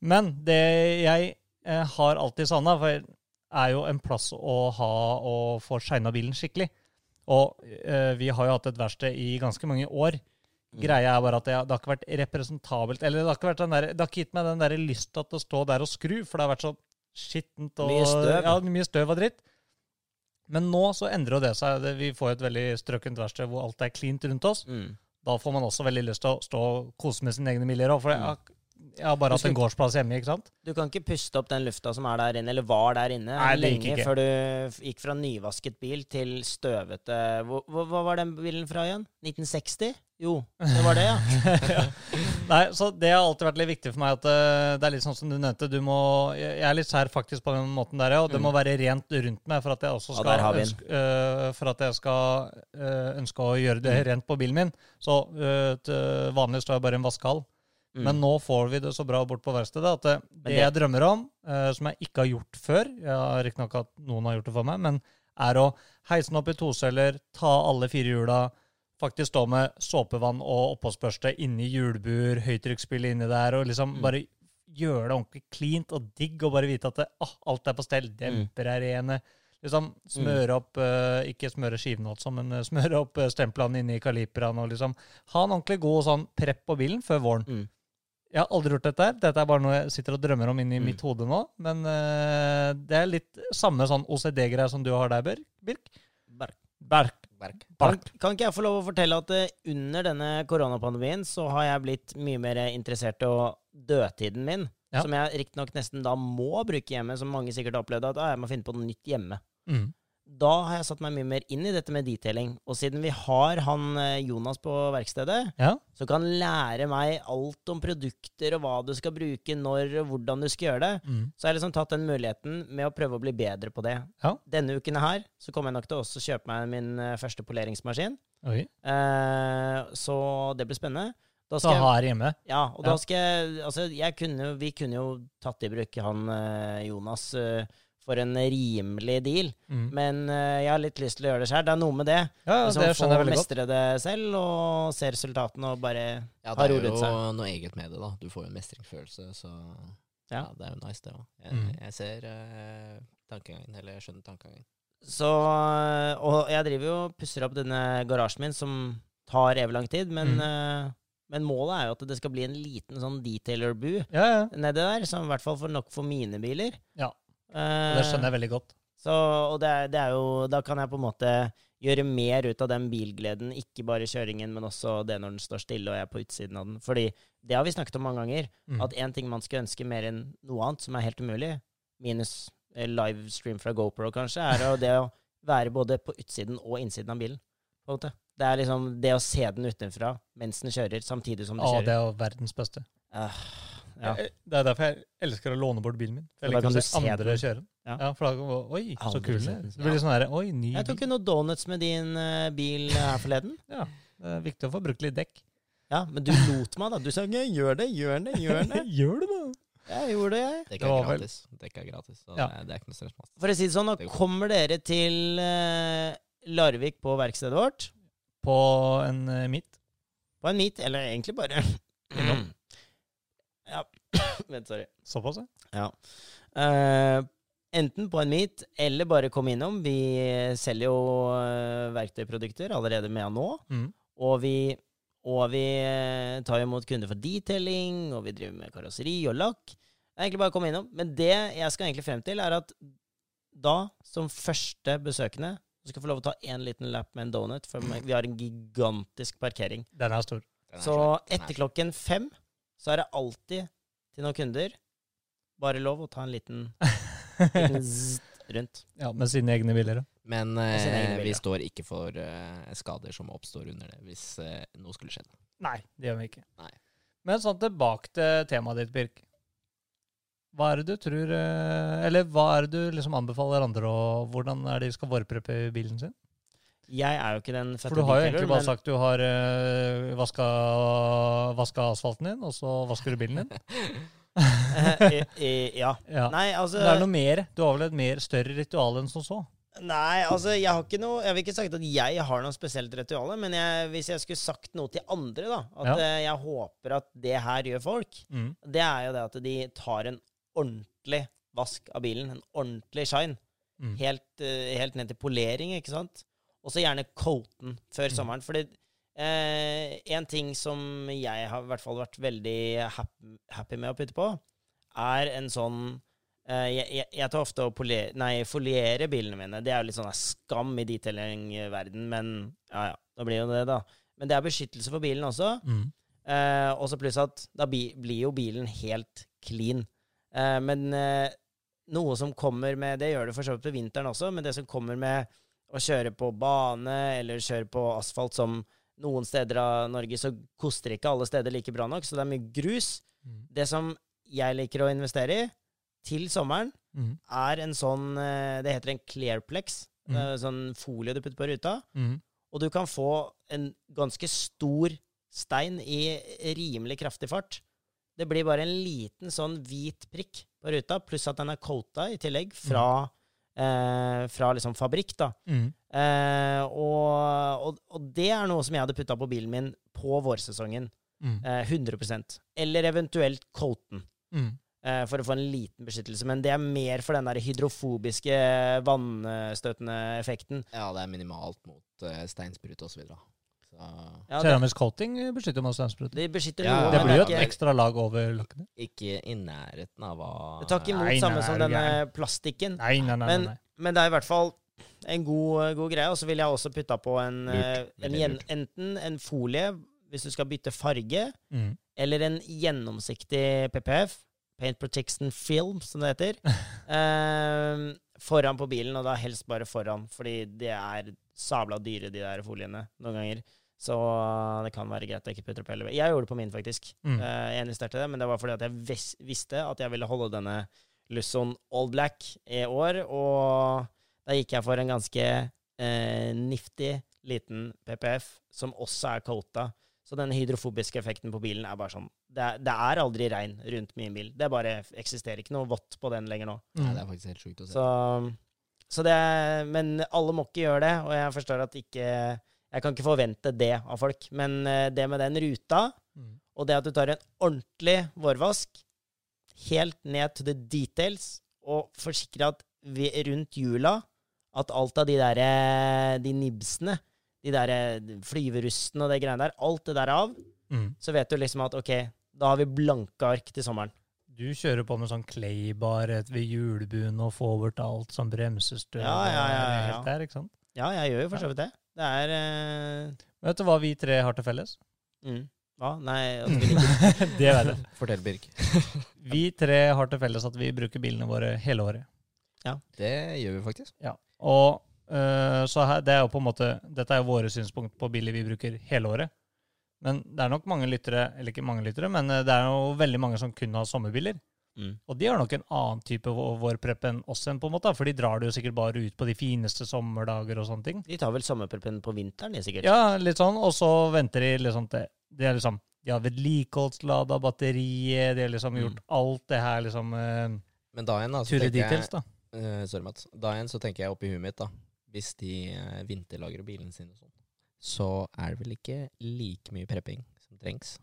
Men det jeg eh, har alltid savna, er jo en plass å ha og få shina bilen skikkelig. Og eh, vi har jo hatt et verksted i ganske mange år. Mm. Greia er bare at det, det har ikke vært representabelt. Eller det har ikke, vært den der, det har ikke gitt meg den der lysta til å stå der og skru, for det har vært så skittent og Mye støv. Ja, mye støv og dritt. Men nå så endrer jo det seg. Vi får et veldig strøkent verksted hvor alt er cleant rundt oss. Mm. Da får man også veldig lyst til å stå og kose med sine egne miljø. For jeg jeg har bare hatt en gårdsplass hjemme, ikke sant? Du kan ikke puste opp den lufta som er der inne, eller var der inne, Nei, lenge ikke. før du gikk fra nyvasket bil til støvete Hva, hva var den bilen fra igjen? 1960? Jo, det var det, [LAUGHS] ja. Nei, så Det har alltid vært litt viktig for meg at eh, det er litt sånn som du nevnte. Du må, jeg er litt sær faktisk på den måten der, ja. Og det Mm. må være rent rundt meg for at jeg også skal, den. ønske, øh, for at jeg skal øh, ønske å gjøre det Mm. rent på bilen min. Så øh, til vanlig står jeg bare i en vaskehall. Mm. Men nå får vi det så bra bort på verkstedet at det, det det- jeg drømmer om, uh, som jeg ikke har gjort før Jeg har Riktignok at noen har gjort det for meg, men er å heise den opp i toceller, ta alle fire hjula, faktisk stå med såpevann og oppholdsbørste inni hjulbur, høytrykksspyl inni der, og liksom Mm. bare gjøre det ordentlig cleant og digg, og bare vite at det, ah, alt er på stell. Mm. Demper er rene. Liksom smøre opp uh, Ikke smøre skivene, altså, men eh, smøre opp stemplene inni kaliperaen og liksom ha en ordentlig god sånn prepp på bilen før våren. Mm. Jeg har aldri gjort dette. her. Dette er bare noe jeg sitter og drømmer om inni Mm. mitt hode nå. Men uh, det er litt samme sånn OCD-greie som du har der, Birk. Birk. Berk. Berk. Berk. Kan, kan ikke jeg få lov å fortelle at uh, under denne koronapandemien så har jeg blitt mye mer interessert i dødtiden min, Ja. som jeg riktignok nesten da må bruke hjemme, som mange sikkert har opplevd, at ah, jeg må finne på noe nytt hjemme. Mm. Da har jeg satt meg mye mer inn i dette med detailing. Og siden vi har han eh, Jonas på verkstedet, Ja. så kan lære meg alt om produkter og hva du skal bruke, når og hvordan du skal gjøre det, Mm. så har jeg liksom tatt den muligheten med å prøve å bli bedre på det. Ja. Denne uken her så kommer jeg nok til å også kjøpe meg min eh, første poleringsmaskin. Okay. Eh, så det blir spennende. Da skal jeg, her hjemme. ja, og Ja. da skal jeg Altså, jeg kunne, vi kunne jo tatt i bruk han eh, Jonas eh, for en rimelig deal, Mm. men uh, jeg har litt lyst til å gjøre det sjøl. Det er noe med det. Ja, ja, Liksom det skjønner jeg veldig godt. mestre det selv og se resultatene og bare Ja, har det er jo noe eget med det, da. Du får jo en mestringsfølelse, så Ja. ja. det er jo nice, det òg. Jeg, Mm. jeg ser uh, tankegangen, eller jeg skjønner tankegangen. Så Og jeg driver jo og pusser opp denne garasjen min, som tar evig lang tid, men, Mm. uh, men målet er jo at det skal bli en liten sånn detailer-bu Ja, ja. nedi der, som i hvert fall får nok for mine biler. Ja. Eh, Det skjønner jeg veldig godt. Så, og det det er jo Da kan jeg på en måte gjøre mer ut av den bilgleden, ikke bare kjøringen, men også det når den står stille og jeg er på utsiden av den. Fordi det har vi snakket om mange ganger, Mm. at én ting man skulle ønske mer enn noe annet, som er helt umulig, minus eh, livestream fra GoPro kanskje, er [LAUGHS] det å være både på utsiden og innsiden av bilen. På en måte. Det er liksom det å se den utenfra mens den kjører, samtidig som du Å, Ja, det er jo verdens beste. Ah, ja. Det er derfor jeg elsker å låne bort bilen min. Jeg liker kan å du se andre den. kjøre den. Ja. Ja, for da Oi, så Aldri kul den er. Det blir sånn her Oi, ny Jeg tok jo noen donuts med din uh, bil her forleden. [LAUGHS] Ja, det er viktig å få brukt litt dekk. Ja, men du lot meg, da. Du sa «Ja, 'gjør det, gjør det', gjør det. [LAUGHS] Gjør det, da! Jeg gjorde det, jeg. Dekk er gratis. Dekk er gratis, så Ja. det, er, ikke noe stress. med. For å si det sånn, nå kommer dere til uh, Larvik på verkstedet vårt. På en uh, midt. På en meet, eller egentlig bare [CLEARS THROAT] Innom. Sorry. Såpass, ja. Ja. Eh, enten på en meet, eller bare komme innom. Vi selger jo eh, verktøyprodukter allerede med nå. Mm. Og vi, og vi eh, tar imot kunder for detailing, og vi driver med karosseri og lakk. Det er egentlig bare å komme innom. Men det jeg skal egentlig frem til, er at da, som første besøkende, du skal få lov å ta én liten lap med en donut, for vi har en gigantisk parkering. Den er stor. Den er Så er etter klokken fem så er det alltid til noen kunder bare lov å ta en liten, liten [LAUGHS] zzzt rundt. Ja, Med sine egne biler. ja. Men eh, vi står ikke for eh, skader som oppstår under det, hvis eh, noe skulle skjedd. Nei, det gjør vi ikke. Nei. Men sånn tilbake til temaet ditt, Birk. Hva er det du tror eh, Eller hva er det du liksom anbefaler andre, og hvordan er det de skal vårpreppe bilen sin? Jeg er jo ikke den fette For du har jo egentlig bare men- sagt du har uh, vaska, vaska asfalten din, og så vasker du bilen din. [LAUGHS] Ja. [LAUGHS] Ja. Nei, altså det er noe mer. Du har vel et mer større ritual enn som så? Nei, altså, jeg har ikke noe Jeg vil ikke sagt at jeg har noe spesielt ritual, men jeg, hvis jeg skulle sagt noe til andre, da At Ja. eh, jeg håper at det her gjør folk, Mm. det er jo det at de tar en ordentlig vask av bilen. En ordentlig shine. Mm. Helt, eh, helt ned til polering, ikke sant? Og så gjerne coaten før Mm. sommeren. Fordi eh, en ting som jeg har i hvert fall vært veldig happy, happy med å putte på, er en sånn eh, jeg, jeg, jeg tar ofte å poliere, nei, foliere bilene mine. Det er jo litt sånn skam i detailing-verden, men ja ja, da blir jo det, da. Men det er beskyttelse for bilen også. Mm. Eh, og så pluss at da bi blir jo bilen helt clean. Eh, men eh, noe som kommer med Det gjør det for så vidt på vinteren også, men det som kommer med å kjøre på bane eller kjøre på asfalt som noen steder av Norge, så koster ikke alle steder like bra nok, så det er mye grus. Mm. Det som jeg liker å investere i til sommeren, Mm. er en sånn eh, Det heter en Clearplex. Mm. Sånn folie du putter på ruta. Mm. Og du kan få en ganske stor stein i rimelig kraftig fart. Det blir bare en liten sånn hvit prikk på ruta, pluss at den er coata i tillegg fra, eh, fra liksom fabrikk, da. Mm. Eh, og, og, og det er noe som jeg hadde putta på bilen min på vårsesongen. Mm. Eh, 100% Eller eventuelt Colton. Mm. eh, For å få en liten beskyttelse. Men det er mer for den der hydrofobiske, vannstøtende effekten. Ja, det er minimalt mot uh, steinsprut osv. Ja, det, Keramisk coating beskytter mot steinsprut. Det beskytter Ja, noe, Det blir jo et ekstra lag over lakkene. ikke i nærheten av hva Det tar ikke imot Nei, samme som denne plastikken. Nei, nei, nei. Men, men det er i hvert fall en god, god greie. Og så vil jeg også putta på en, eh, en lurt. enten en folie hvis du skal bytte farge, Mm. eller en gjennomsiktig PPF. Paint Protection Film, som det heter. [LAUGHS] Eh, foran på bilen, og da helst bare foran, fordi det er sabla dyre, de der foliene, noen ganger. Så det kan være greit å ikke putte opp hele Jeg gjorde det på min, faktisk. Mm. Eh, jeg investerte det, men det var fordi at jeg vis visste at jeg ville holde denne Lusson All Black i år, og da gikk jeg for en ganske eh, nifty liten PPF, som også er coata. Så den hydrofobiske effekten på bilen er bare sånn Det er, det er aldri regn rundt min bil. Det bare eksisterer ikke noe vått på den lenger nå. Nei, Mm. det er faktisk helt sjukt å se. Så, så det Men alle må ikke gjøre det, og jeg forstår at ikke Jeg kan ikke forvente det av folk. Men eh, det med den ruta, Mm. og det at du tar en ordentlig vårvask, helt ned to the details, og forsikrer at vi, rundt jula at alt av de der eh, De nibsene, de der eh, flyverustene og det greiene der, alt det der av, Mm. så vet du liksom at OK, da har vi blanke ark til sommeren. Du kjører på med sånn claybar ved hjulbuen og får bort alt som bremsestøv. Ja, ja, ja, ja. Der, ikke sant? Ja, jeg gjør jo for så vidt det. Det er eh, Vet du hva vi tre har til felles? mm. Hva? Nei, [LAUGHS] Det er det. Fortell, Birk. [LAUGHS] Vi tre har til felles at vi bruker bilene våre hele året. Ja. Det gjør vi faktisk. Ja. Og øh, så her, det er jo på en måte Dette er jo våre synspunkt på biler vi bruker hele året. Men det er nok mange lyttere, eller ikke mange lyttere, men øh, det er jo veldig mange som kun har sommerbiler. Mm. Og de har nok en annen type vårprep enn oss, enn på en måte, for de drar det jo sikkert bare ut på de fineste sommerdager og sånne ting. De tar vel sommerpreppen på vinteren, de sikkert. Ja, litt sånn, og så venter de liksom til De er liksom De har vedlikeholdslada batteriet, de har liksom Mm. gjort alt det her liksom eh, Men da igjen, altså, tenker jeg, details, da. Uh, sorry, Mats. Da igjen så tenker jeg oppi huet mitt, da. Hvis de uh, vinterlagrer bilen sin og sånn, så er det vel ikke like mye prepping som trengs.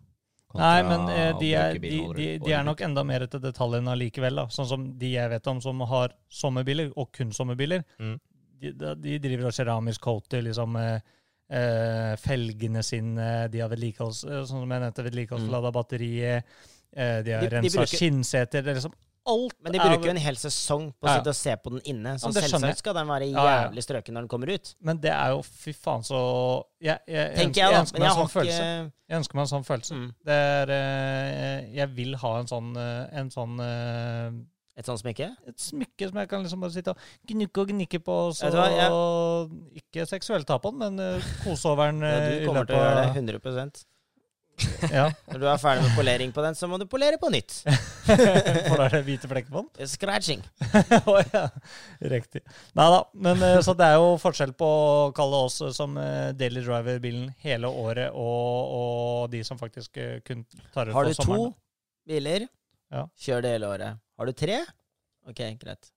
Nei, men eh, de, er, de, de, de er nok enda mer etter detaljene allikevel. Sånn som de jeg vet om som har sommerbiler, og kun sommerbiler. Mm. De, driver og keramisk coater liksom eh, eh, felgene sine, de har vedlikeholds... eh, Sånn som jeg nevnte, vedlikeholdslada batteriet. Eh, de har rensa skinnseter. Det er liksom alt Men de er- bruker jo en hel sesong på å sitte og se på den inne. Så jeg. selvsagt skal den være jævlig strøken når den kommer ut. Men det er jo fy faen så Jeg, jeg, jeg, ønsker, jeg, ønsker meg en sånn følelse. Jeg ønsker meg en sånn følelse. mm, Det er eh, Jeg vil ha en sånn, eh, en sånn eh, et sånt smykke. et smykke som jeg kan liksom bare sitte og gnukke og gnikke på. Så hva, hva, Ikke seksuelt ta på den, men kose over den. Ja, du kommer til å gjøre det av- 100 [LAUGHS] Ja, Når du er ferdig med polering på den, så må du polere på nytt. [LAUGHS] For da er det hvite flekker på den. Scratching. [LAUGHS] oh, ja, riktig. Nei da. Men eh, så det er jo forskjell på å kalle oss eh, som eh, daily driver-bilen hele året, og, og de som faktisk eh, kun tar ut Har du sommeren. to biler, Ja. kjør det hele året. Har du tre? Ok, greit.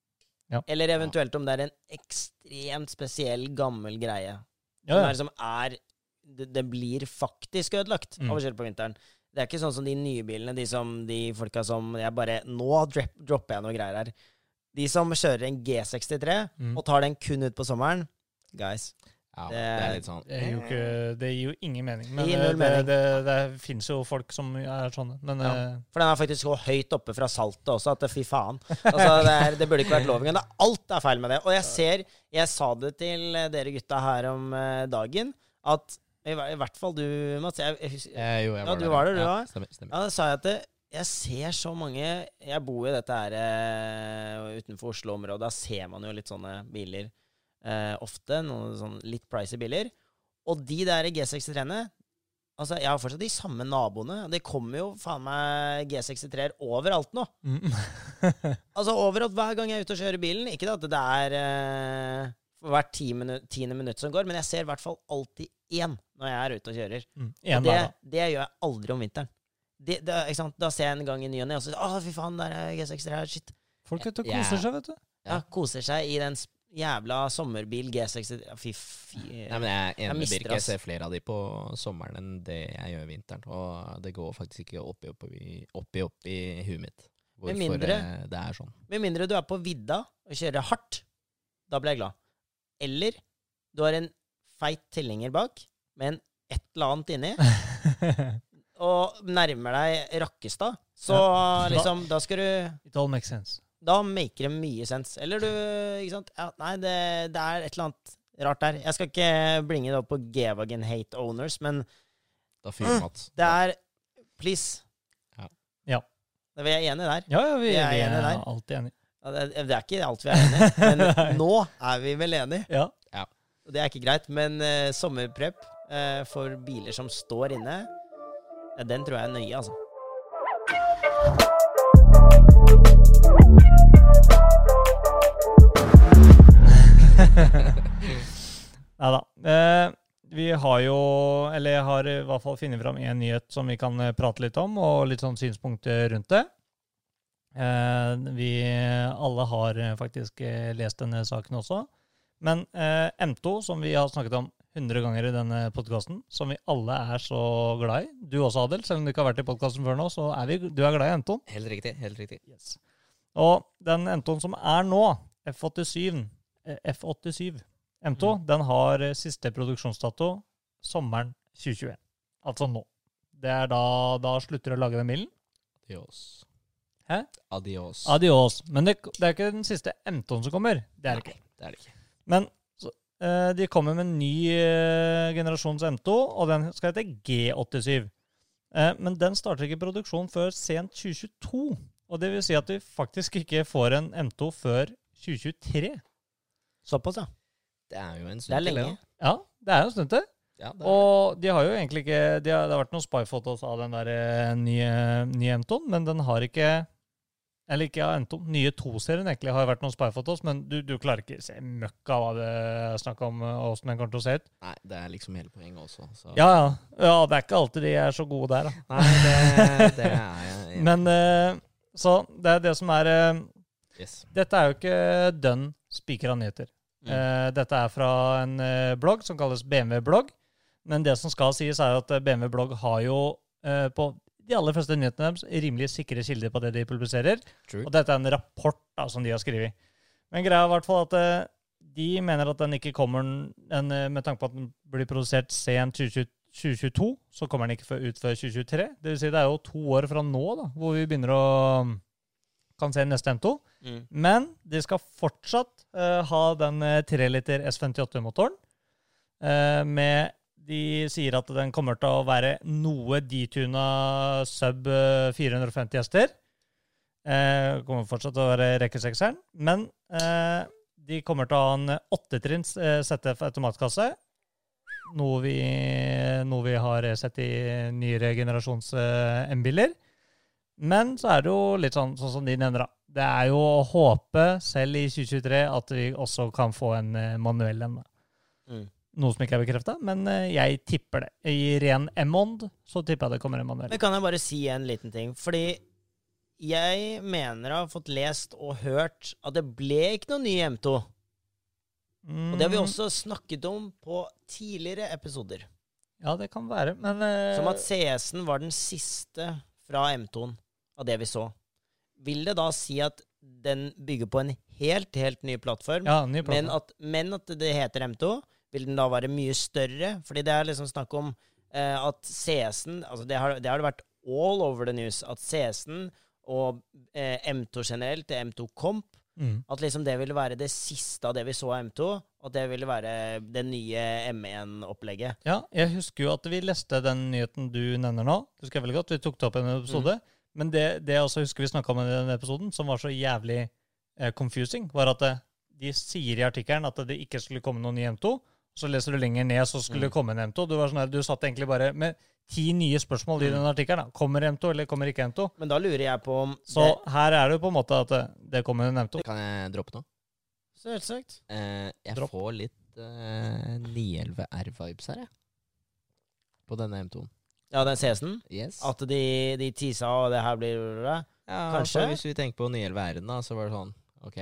Ja. Eller eventuelt om det er en ekstremt spesiell, gammel greie. Ja, Som er, som er det, det blir faktisk ødelagt Mm. av å kjøre på vinteren. Det er ikke sånn som de nye bilene, de, som, de folka som jeg bare Nå drop, dropper jeg noe greier her. De som kjører en G63 Mm. og tar den kun ut på sommeren Guys. Ja, Det- det er litt sånn Det gir jo, ikke, det gir jo ingen mening. Men Det eh, null det, mening. det, det, finnes jo folk som er sånne. Men Ja. eh, For den er faktisk så høyt oppe fra saltet også at fy faen. Altså, det, er, det burde ikke vært lov engang. Alt er feil med det. Og jeg ser Jeg sa det til dere gutta her om eh, dagen, at i, i hvert fall du, Mats. Jeg, jeg, jeg, eh, Jo, jeg Ja, du var der, du ja. Stemmer. stemmer. Ja, da sa jeg at det, jeg ser så mange Jeg bor jo i dette her eh, utenfor Oslo-området. Da ser man jo litt sånne biler eh, ofte. Noen sånn litt pricy biler. Og de der G63-ene Altså, jeg har fortsatt de samme naboene. Det kommer jo faen meg G63-er overalt nå. mm. [LAUGHS] Altså overalt hver gang jeg er ute og kjører bilen. Ikke at det er eh, hvert ti minu tiende minutt som går, men jeg ser i hvert fall alltid én når jeg er ute og kjører. Mm. Og det, det gjør jeg aldri om vinteren. Det, det? Da ser jeg en gang i ny og ne, og så Å, fy faen, der er G63 her. Shit. Folk vet, du, koser seg, vet du. Ja, koser seg i den jævla sommerbil G63 ja, Fy fy. Nei, men jeg Jeg med mister, Jeg ser flere av de på sommeren enn det jeg gjør vinteren. Og det går faktisk ikke oppi oppi, oppi, oppi huet mitt hvorfor Med mindre- eh, det er sånn. Med mindre du er på vidda og kjører hardt. Da blir jeg glad. Eller du har en feit tilhenger bak med en et eller annet inni, [LAUGHS] og nærmer deg Rakkestad. Så Ja. liksom, da skal du It all makes sense. Da maker det mye sens. Eller du Ikke sant? Ja, nei, det, det er et eller annet rart der. Jeg skal ikke blinge det opp på Gevagen Hate Owners, men Da fyrer Mm. Det er Please. Ja. Ja. Da er enige der. Ja, ja, vi, Vi er vi enige er der. alltid enige. Ja, det, det er ikke alt vi er enige i, [LAUGHS] men nå er vi vel enige. Ja. Og det er ikke greit. Men uh, sommerprep eh, for biler som står inne, den tror jeg er nøye, altså. [LAUGHS] Nei da. Eh, vi har jo, eller jeg har i hvert fall funnet fram en nyhet som vi kan eh, prate litt om, og litt sånn synspunkter rundt det. Eh, vi alle har eh, faktisk eh, lest denne saken også. Men eh, M2, som vi har snakket om 100 ganger i denne podkasten, som vi alle er så glad i Du også, Adel, selv om du ikke har vært i podkasten før nå, så er vi, du er glad i M2. Helt riktig. helt riktig. Yes. Og den M2-en som er nå, F87, eh, F87 M2, den har siste produksjonsdato sommeren 2021. Altså nå. Det er da, da slutter å lage den bilen. Adios. Hæ? Adios. Adios. Men det, det er ikke den siste M2-en som kommer. Det er det ikke. Det er det ikke. Men de kommer med en ny eh, generasjons M2, og den skal hete G87. Eh, men den starter ikke produksjon før sent 2022. Og det vil si at vi faktisk ikke får en M2 før 2023. Såpass, ja. Det er jo en Det stund til, lenge. Ja, det er jo en stund til. Ja, det er. Og de har jo egentlig ikke de har, Det har vært noen spy-fotos av den der eh, nye, nye M2-en, men den har ikke Eller ikke har endt om. nye to-serien egentlig har vært noen spy-fotos, men du, du klarer ikke se møkk av hva det er snakk om, og åssen den kommer til å se ut. Nei, det er liksom hele poenget også. Så. Ja, ja. ja, det er ikke alltid de er så gode der, da. Nei, det, det er jeg [LAUGHS] ja. Men uh, Så det er det som er uh, yes. Dette er jo ikke dønn spikra nyheter. Mm. Uh, dette er fra en eh, blogg som kalles BMW-blogg. Men det som skal sies, er at eh, BMW-blogg har jo eh, på de aller første nyhetene deres rimelig sikre kilder på det de publiserer. True. Og dette er en rapport da, som de har skrevet. Men greia er i hvert fall at eh, de mener at den ikke kommer den, eh, Med tanke på at den blir produsert sent 2020 2022, så kommer den ikke ut før 2023. Det vil si det er jo to år fra nå da, hvor vi begynner å kan se neste M2. Mm. Men de skal fortsatt uh, ha den eh, 3 liter S58-motoren. Eh, med De sier at den kommer til å være noe detuna sub eh, 450 hester. Eh, kommer fortsatt til å være rekkesekseren. Men eh, de kommer til å ha en åttetrinns eh, ZF automatkasse. Noe vi, noe vi har sett i nyere generasjons eh, M-biler. Men så er det jo litt sånn, sånn som de nevner, da. Det er jo å håpe, selv i 2023, at vi også kan få en eh, manuell en. Mm. Noe som ikke er bekrefta, men eh, jeg tipper det. I ren M-ond så tipper jeg det kommer Emanuel. Men kan jeg bare si en liten ting? Fordi jeg mener å ha fått lest og hørt at det ble ikke noe ny M2. Og det har vi Mm, også snakket om på tidligere episoder. Ja, det kan være, men uh... Som at CS-en var den siste fra M2-en av det vi så. Vil det da si at den bygger på en helt, helt ny plattform, Ja, ny men, plattform. at, men at det heter M2? Vil den da være mye større? Fordi det er liksom snakk om eh, at CS-en altså det har, det har vært all over the news. At CS-en og eh, M2 generelt, det M2 Comp, Mm. at liksom det ville være det siste av det vi så av M2, at det ville være det nye M1-opplegget. Ja, jeg husker jo at vi leste den nyheten du nevner nå. Du husker veldig godt. Vi tok det opp i en episode. Men det, det jeg også husker vi snakka om i den episoden, som var så jævlig eh, confusing, var at det, de sier i artikkelen at det ikke skulle komme noen ny M2. Så leser du lenger ned, så skulle det komme en M2. Du, var sånn her, du satt egentlig bare med ti nye spørsmål i den artikkelen. Kommer M2, eller kommer ikke M2? Men da lurer jeg på om Så her er det jo på en måte at det, det kommer en M2. Kan jeg droppe noe? Selvsagt. Eh, jeg Dropp. får litt eh, 911R-vibes her, jeg. På denne M2-en. Ja, den CS-en. Yes. At de, de tisa, og det her blir ja, kanskje? altså, hvis vi tenker på 911R-en, da, så var det sånn OK,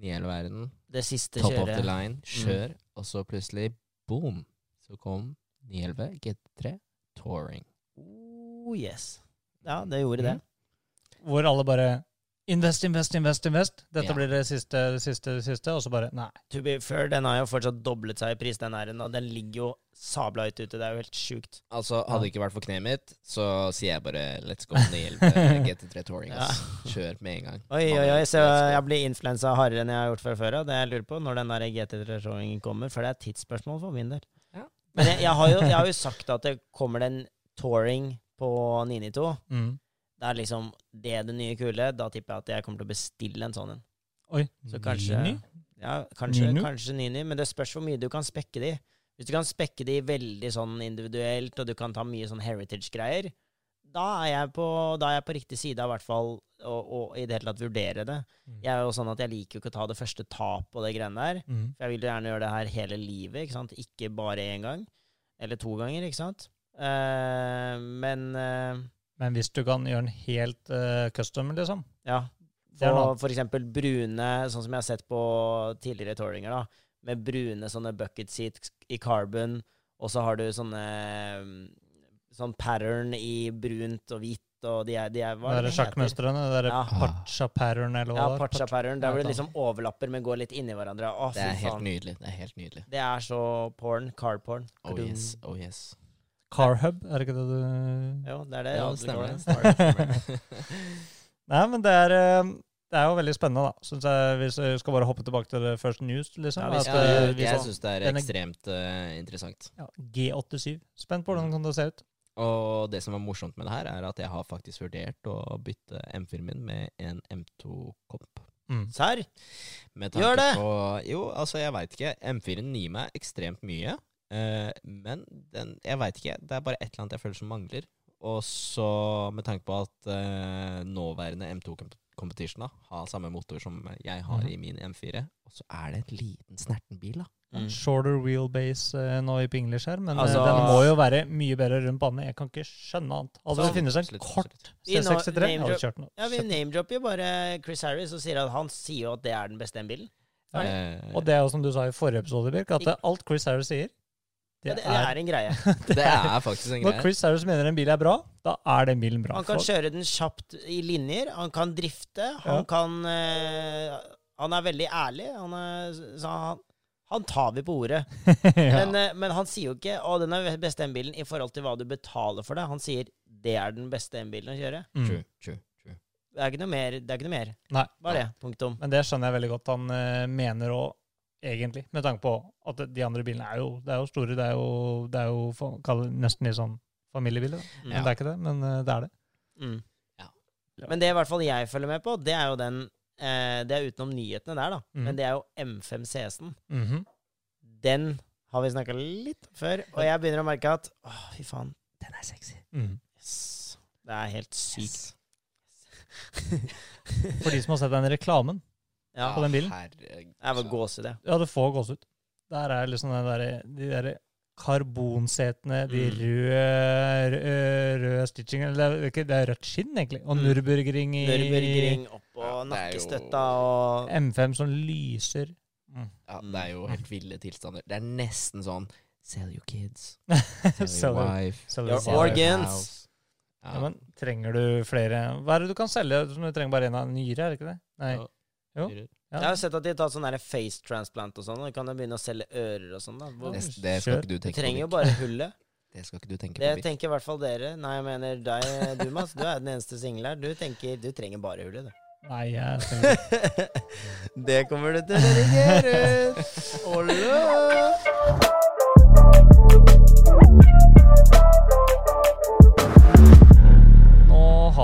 911R-en, det siste top of the line, kjør, og så plutselig boom, så kom 911 GT3 Touring. Oh, yes. Ja, det gjorde det. Hvor alle bare Invest, invest, invest, invest. Dette Ja. blir det siste, det siste, det siste. Og så bare Nei. To be fair, den har jo fortsatt doblet seg i pris, den her. og Den ligger jo sabla høyt ute. Det er jo helt sjukt. Altså, hadde det ikke vært for kneet mitt, så sier jeg bare let's go 911 [LAUGHS] GT3 Touring. ass. Kjør med en gang. Oi, oi, oi, så jeg blir influensa hardere enn jeg har gjort fra før av. Det jeg lurer på, når den der GT3 Touring kommer. For det er et tidsspørsmål for min del. Ja. Men jeg, jeg, har jo, jeg har jo sagt at det kommer en touring på 992. Mm. Det er liksom det det nye kule. Da tipper jeg at jeg kommer til å bestille en sånn en. Oi, Så kanskje- Nini? Ja, kanskje, Ninu? kanskje Nini, men det spørs hvor mye du kan spekke de. Hvis du kan spekke de veldig sånn individuelt, og du kan ta mye sånn heritage-greier, da er jeg på, da er jeg på riktig side av hvert fall og, og i det hele tatt vurdere det. Mm. Jeg er jo sånn at jeg liker jo ikke å ta det første tapet og det greiene der. Mm. For jeg vil jo gjerne gjøre det her hele livet, ikke sant? Ikke bare én gang. Eller to ganger, ikke sant? Uh, men eh, Men hvis du kan gjøre den helt uh, custom, liksom ja. For, for eksempel brune, sånn som jeg har sett på tidligere touringer, da. Med brune sånne bucket seats i carbon, og så har du sånne mm, Sånn pattern i brunt og hvitt, og de er, de er Hva Det er det er Ja. pacha pattern, eller hva Ja, pacha pattern. Der hvor det liksom overlapper, men går litt inni hverandre. Å, Det er helt nydelig. Det er helt nydelig. Det er så porn. Car porn. Oh yes, oh yes. Car hub, er det ikke det du Jo, det er det. Ja, det stemmer. [LAUGHS] Nei, men det er, eh, det er jo veldig spennende, da. Synes jeg, hvis vi skal bare hoppe tilbake til det first news, liksom. Ja, skal- eh, Ja, jeg så- syns det er er- ekstremt uh, interessant. ja, G87. Spent på hvordan kan det se ut. Og det som er morsomt med det her, er at jeg har faktisk vurdert å bytte M4-en min med en M2-komp. Mm. Serr? Gjør det! På, jo, altså, jeg veit ikke. M4-en gir meg ekstremt mye. Eh, men den Jeg veit ikke. Det er bare et eller annet jeg føler som mangler. Og så med tanke på at eh, nåværende M2 Comp- Competition da, har samme motor som jeg har Mhm. i min M4, og så er det en liten snerten bil, da. Mm. Shorter wheelbase uh, nå i English her, men Altså- den må jo være mye bedre rundt bane. Jeg kan ikke skjønne annet. Altså, det finnes en Absolutt, kort absolutt. C63. Jeg hadde kjørt den. Ja, vi name-dropper jo bare Chris Harris og sier at han sier jo at det er den beste M-bilen. Ja. Eh, Og det er jo som du sa i forrige episode, Birk, at alt Chris Harris sier Ja, det det, det er, en greie. [LAUGHS] det er faktisk en greie. Når. Chris Harris mener en bil er bra, da er den bilen bra. Han kan For- kjøre den kjapt i linjer, han kan drifte, han Ja. kan uh, Han er veldig ærlig. Han, er, så han, han tar vi på ordet. [LAUGHS] ja. Men, uh, men han sier jo ikke 'Å, den er den beste M-bilen' i forhold til hva du betaler for det. Han sier 'det er den beste M-bilen å kjøre'. mm. True, true, true. Det er ikke noe mer. Det er ikke noe mer. Nei. Bare det. Punktum. Men det skjønner jeg veldig godt han uh, mener òg, egentlig. Med tanke på at de andre bilene er jo, det er jo store. Det er jo, det er jo for- nesten litt sånn familiebiler. Da. Mm. Men det er ikke det, men eh, det er det. Mm. Ja. Men det i hvert fall jeg følger med på, det er jo den eh, Det er utenom nyhetene der, da. Mm. Men det er jo M5 CS-en. Mhm. Den har vi snakka litt om før, og jeg begynner å merke at Åh, fy faen. Den er sexy. Mhm. Yes. Det er helt sykt. For de som har sett den reklamen Ja. på den bilen. Herregud. Jeg var gåsehud, jeg. Ja, du får gåsehud. Der er liksom den der, de der karbonsetene, de Mm. røde, røde, røde stitchingene det, er ikke- det er rødt skinn, egentlig. Og Mm. Nürburgring i Nürburgring oppå Ja, nakkestøtta og M5 som lyser. Mm. Ja, det er jo helt ville tilstander. Det er nesten sånn Sell your kids. [LAUGHS] Sell Sell your wife. Sell Your your organs. Ja. Ja, men trenger du flere Hva er det du kan selge? Du trenger bare en av nyre, er det ikke det? Nei. Ja. Jo. Det, Ja. Jeg har sett at de har tatt sånn face transplant og sånn. Og kan jo begynne å selge ører og sånn. da Hvor- det Kjør. [LAUGHS] skal ikke du tenke på. trenger jo bare hullet. Det skal ikke du tenke Det på. Birk. tenker i hvert fall dere. Nei, jeg mener deg, du Mads. Du er den eneste single her. Du tenker du trenger bare hullet, du. Nei, jeg trenger ikke. [LAUGHS] det kommer du til å redigere [LAUGHS] ut.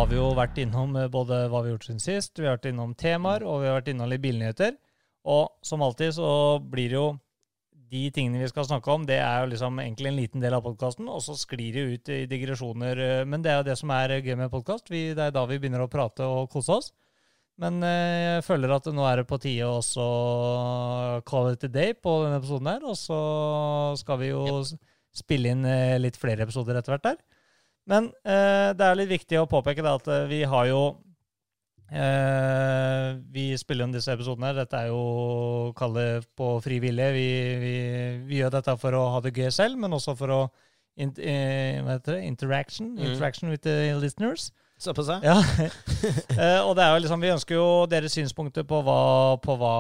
Har vi jo vært innom eh, både hva vi har gjort siden sist, vi har vært innom temaer, og vi har vært innom litt bilnyheter. Og som alltid så blir jo de tingene vi skal snakke om, det er jo liksom egentlig en liten del av podkasten, og så sklir det ut i digresjoner. eh, Men det er jo det som er gøy med podkast. Det er da vi begynner å prate og kose oss. Men eh, jeg føler at nå er det på tide å også call it a day på denne episoden her. Og så skal vi jo spille inn eh, litt flere episoder etter hvert der. Men eh, det er litt viktig å påpeke da, at eh, vi har jo eh, Vi spiller inn disse episodene. Dette er jo kalle på fri vilje. Vi, vi, vi gjør dette for å ha det gøy selv, men også for å in, eh, hva heter det? Interaction. Mm. With the listeners. Såpass? Ja. [LAUGHS] Eh, og det er jo liksom, vi ønsker jo deres synspunkter på hva, på hva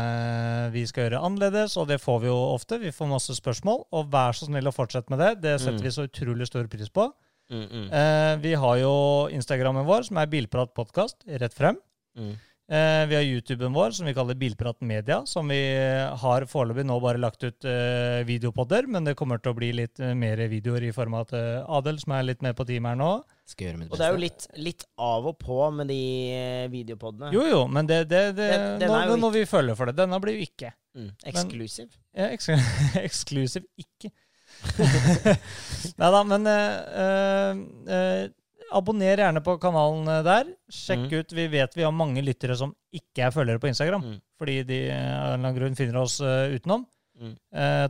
eh, vi skal gjøre annerledes, og det får vi jo ofte. Vi får masse spørsmål, og vær så snill å fortsette med det. Det setter Mm. vi så utrolig stor pris på. Mm, mm, Eh, vi har jo Instagrammen vår, som er Bilprat podkast, rett frem. mm. Eh, vi har YouTuben vår, som vi kaller Bilprat Media, som vi har foreløpig nå bare lagt ut eh, videopodder, men det kommer til å bli litt eh, mer videoer i form av at eh, Adel, som er litt med på team her nå Skal gjøre mitt Og det er jo litt, litt av og på med de eh, videopodene. Jo, jo, men det, det, det Den- den nå, er jo når vi føler for det. Denne blir jo ikke. Mm. Exclusive. Ja, [LAUGHS] eksklusiv ikke. [LAUGHS] Nei da, men uh, eh, abonner gjerne på kanalen der. Sjekk Mm. ut Vi vet vi har mange lyttere som ikke er følgere på Instagram, Mm. fordi de av en eller annen grunn finner oss utenom. Mm.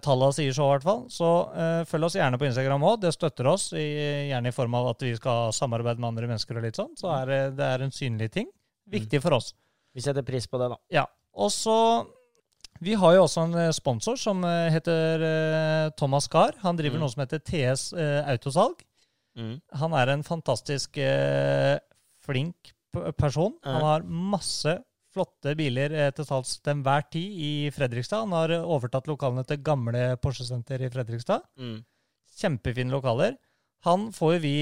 Tallene sier så, i hvert fall. Så følg oss gjerne på Instagram òg. Det støtter oss, i, gjerne i form av at vi skal samarbeide med andre mennesker og litt sånn. Så er det, det er en synlig ting. Viktig for oss. Vi setter pris på det, da. Ja. Og så Vi har jo også en eh, sponsor som eh, heter eh, Thomas Gahr. Han driver Mm. noe som heter TS Autosalg. Autosalg. Han er en fantastisk flink person. Han har masse flotte biler til salgs til enhver tid i Fredrikstad. Han har overtatt lokalene til gamle Porsche-senter i Fredrikstad. Mm. Kjempefine lokaler. Han får vi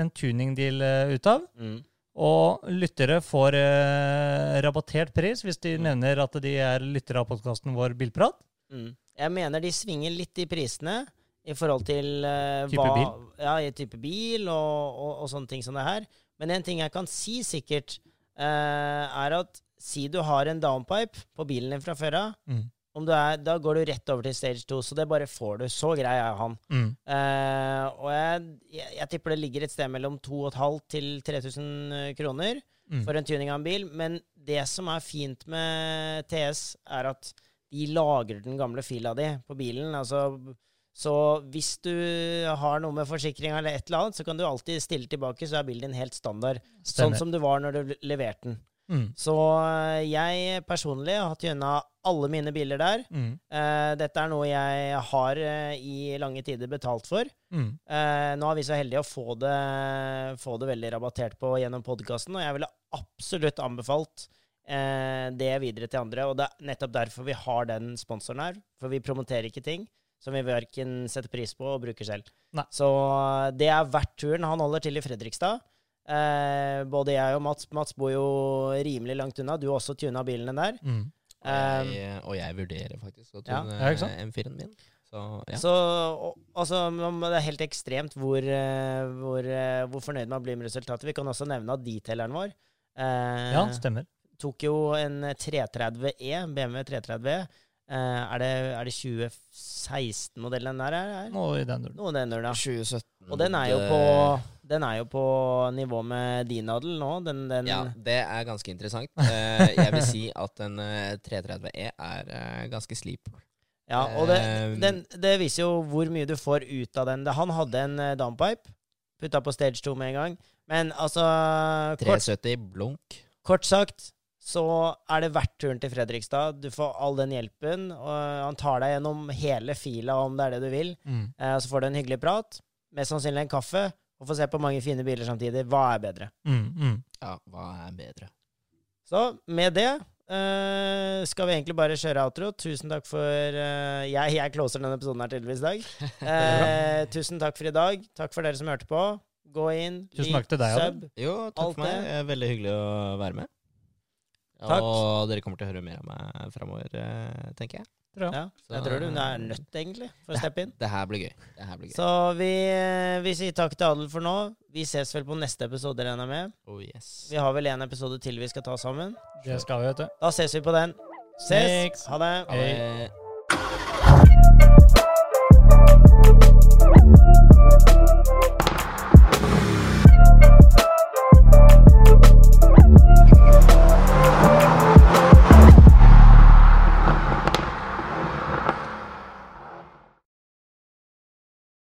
en tuningdeal ut av. Mm. Og lyttere får eh, rabattert pris hvis de Mm. nevner at de er lyttere av podkasten vår Bilprat. Mm. Jeg mener de svinger litt i prisene i forhold til eh, Type hva, bil? Ja, i type bil og, og, og sånne ting som det her. Men en ting jeg kan si sikkert, eh, er at si du har en downpipe på bilen din fra før av, Mm. Om du er, da går du rett over til stage 2, så det bare får du. Så grei er han. Mm. Eh, og jeg, jeg, jeg tipper det ligger et sted mellom 2500 til 3000 kroner Mm. for en tuning av en bil. Men det som er fint med TS, er at de lagrer den gamle fila di på bilen. Altså, så hvis du har noe med forsikring eller et eller annet, så kan du alltid stille tilbake, så er bilen din helt standard. Sånn som du var når du leverte den. Mm. Så eh, jeg personlig har hatt gjennom alle mine biler der. Mm. Eh, dette er noe jeg har eh, i lange tider betalt for. Mm. Eh, nå er vi så heldige å få det, få det veldig rabattert på gjennom podkasten, og jeg ville absolutt anbefalt eh, det videre til andre. Og det er nettopp derfor vi har den sponsoren her. For vi promoterer ikke ting som vi verken setter pris på og bruker selv. Nei. Så det er verdt turen. Han holder til i Fredrikstad. Eh, både jeg og Mats Mats bor jo rimelig langt unna. Du har også tuna bilen din der. Mm. Og Eh, jeg, og jeg vurderer faktisk å tune Ja. M4-en min. Så ja. Så og, altså, det er helt ekstremt hvor, eh, hvor, eh, hvor fornøyd man blir med resultatet. Vi kan også nevne at detaileren vår eh, Ja, stemmer. tok jo en 330E, BMW 330E. Eh, er, det, er det 2016-modellen den der er? Noe i den duren. Noe den duren, da. 2017. Og den er jo på, den er jo på nivå med din adel nå. Den, den Ja, det er ganske interessant. Eh, jeg vil si at en eh, 330E er ganske slip. Ja, og det, den, det viser jo hvor mye du får ut av den. Han hadde en downpipe, putta på stage 2 med en gang. Men altså kort, 370 blunk. kort sagt så er det verdt turen til Fredrikstad. Du får all den hjelpen, og han tar deg gjennom hele fila om det er det du vil. Mm. Eh, så får du en hyggelig prat, mest sannsynlig en kaffe, og får se på mange fine biler samtidig. Hva er bedre? Mm. Mm. Ja, hva er bedre? Så med det eh, skal vi egentlig bare kjøre outro. Tusen takk for eh, jeg, jeg closer denne episoden her tydeligvis i dag. [LAUGHS] Eh, tusen takk for i dag. Takk for dere som hørte på. Gå inn, Tusen takk til deg, sub. Jo, takk for meg. er veldig hyggelig å være med. Takk. Og dere kommer til å høre mer av meg framover, eh, tenker jeg. Tror. Ja, jeg tror du er nødt, egentlig, for å steppe inn. Det her blir gøy. Det her blir gøy. Så vi, vi sier takk til Adel for nå. Vi ses vel på neste episode, regner jeg med. Oh yes. Vi har vel en episode til vi skal ta sammen. Det skal vi, vet du. Da ses vi på den. Ses! Snakes. Ha det. Ha det.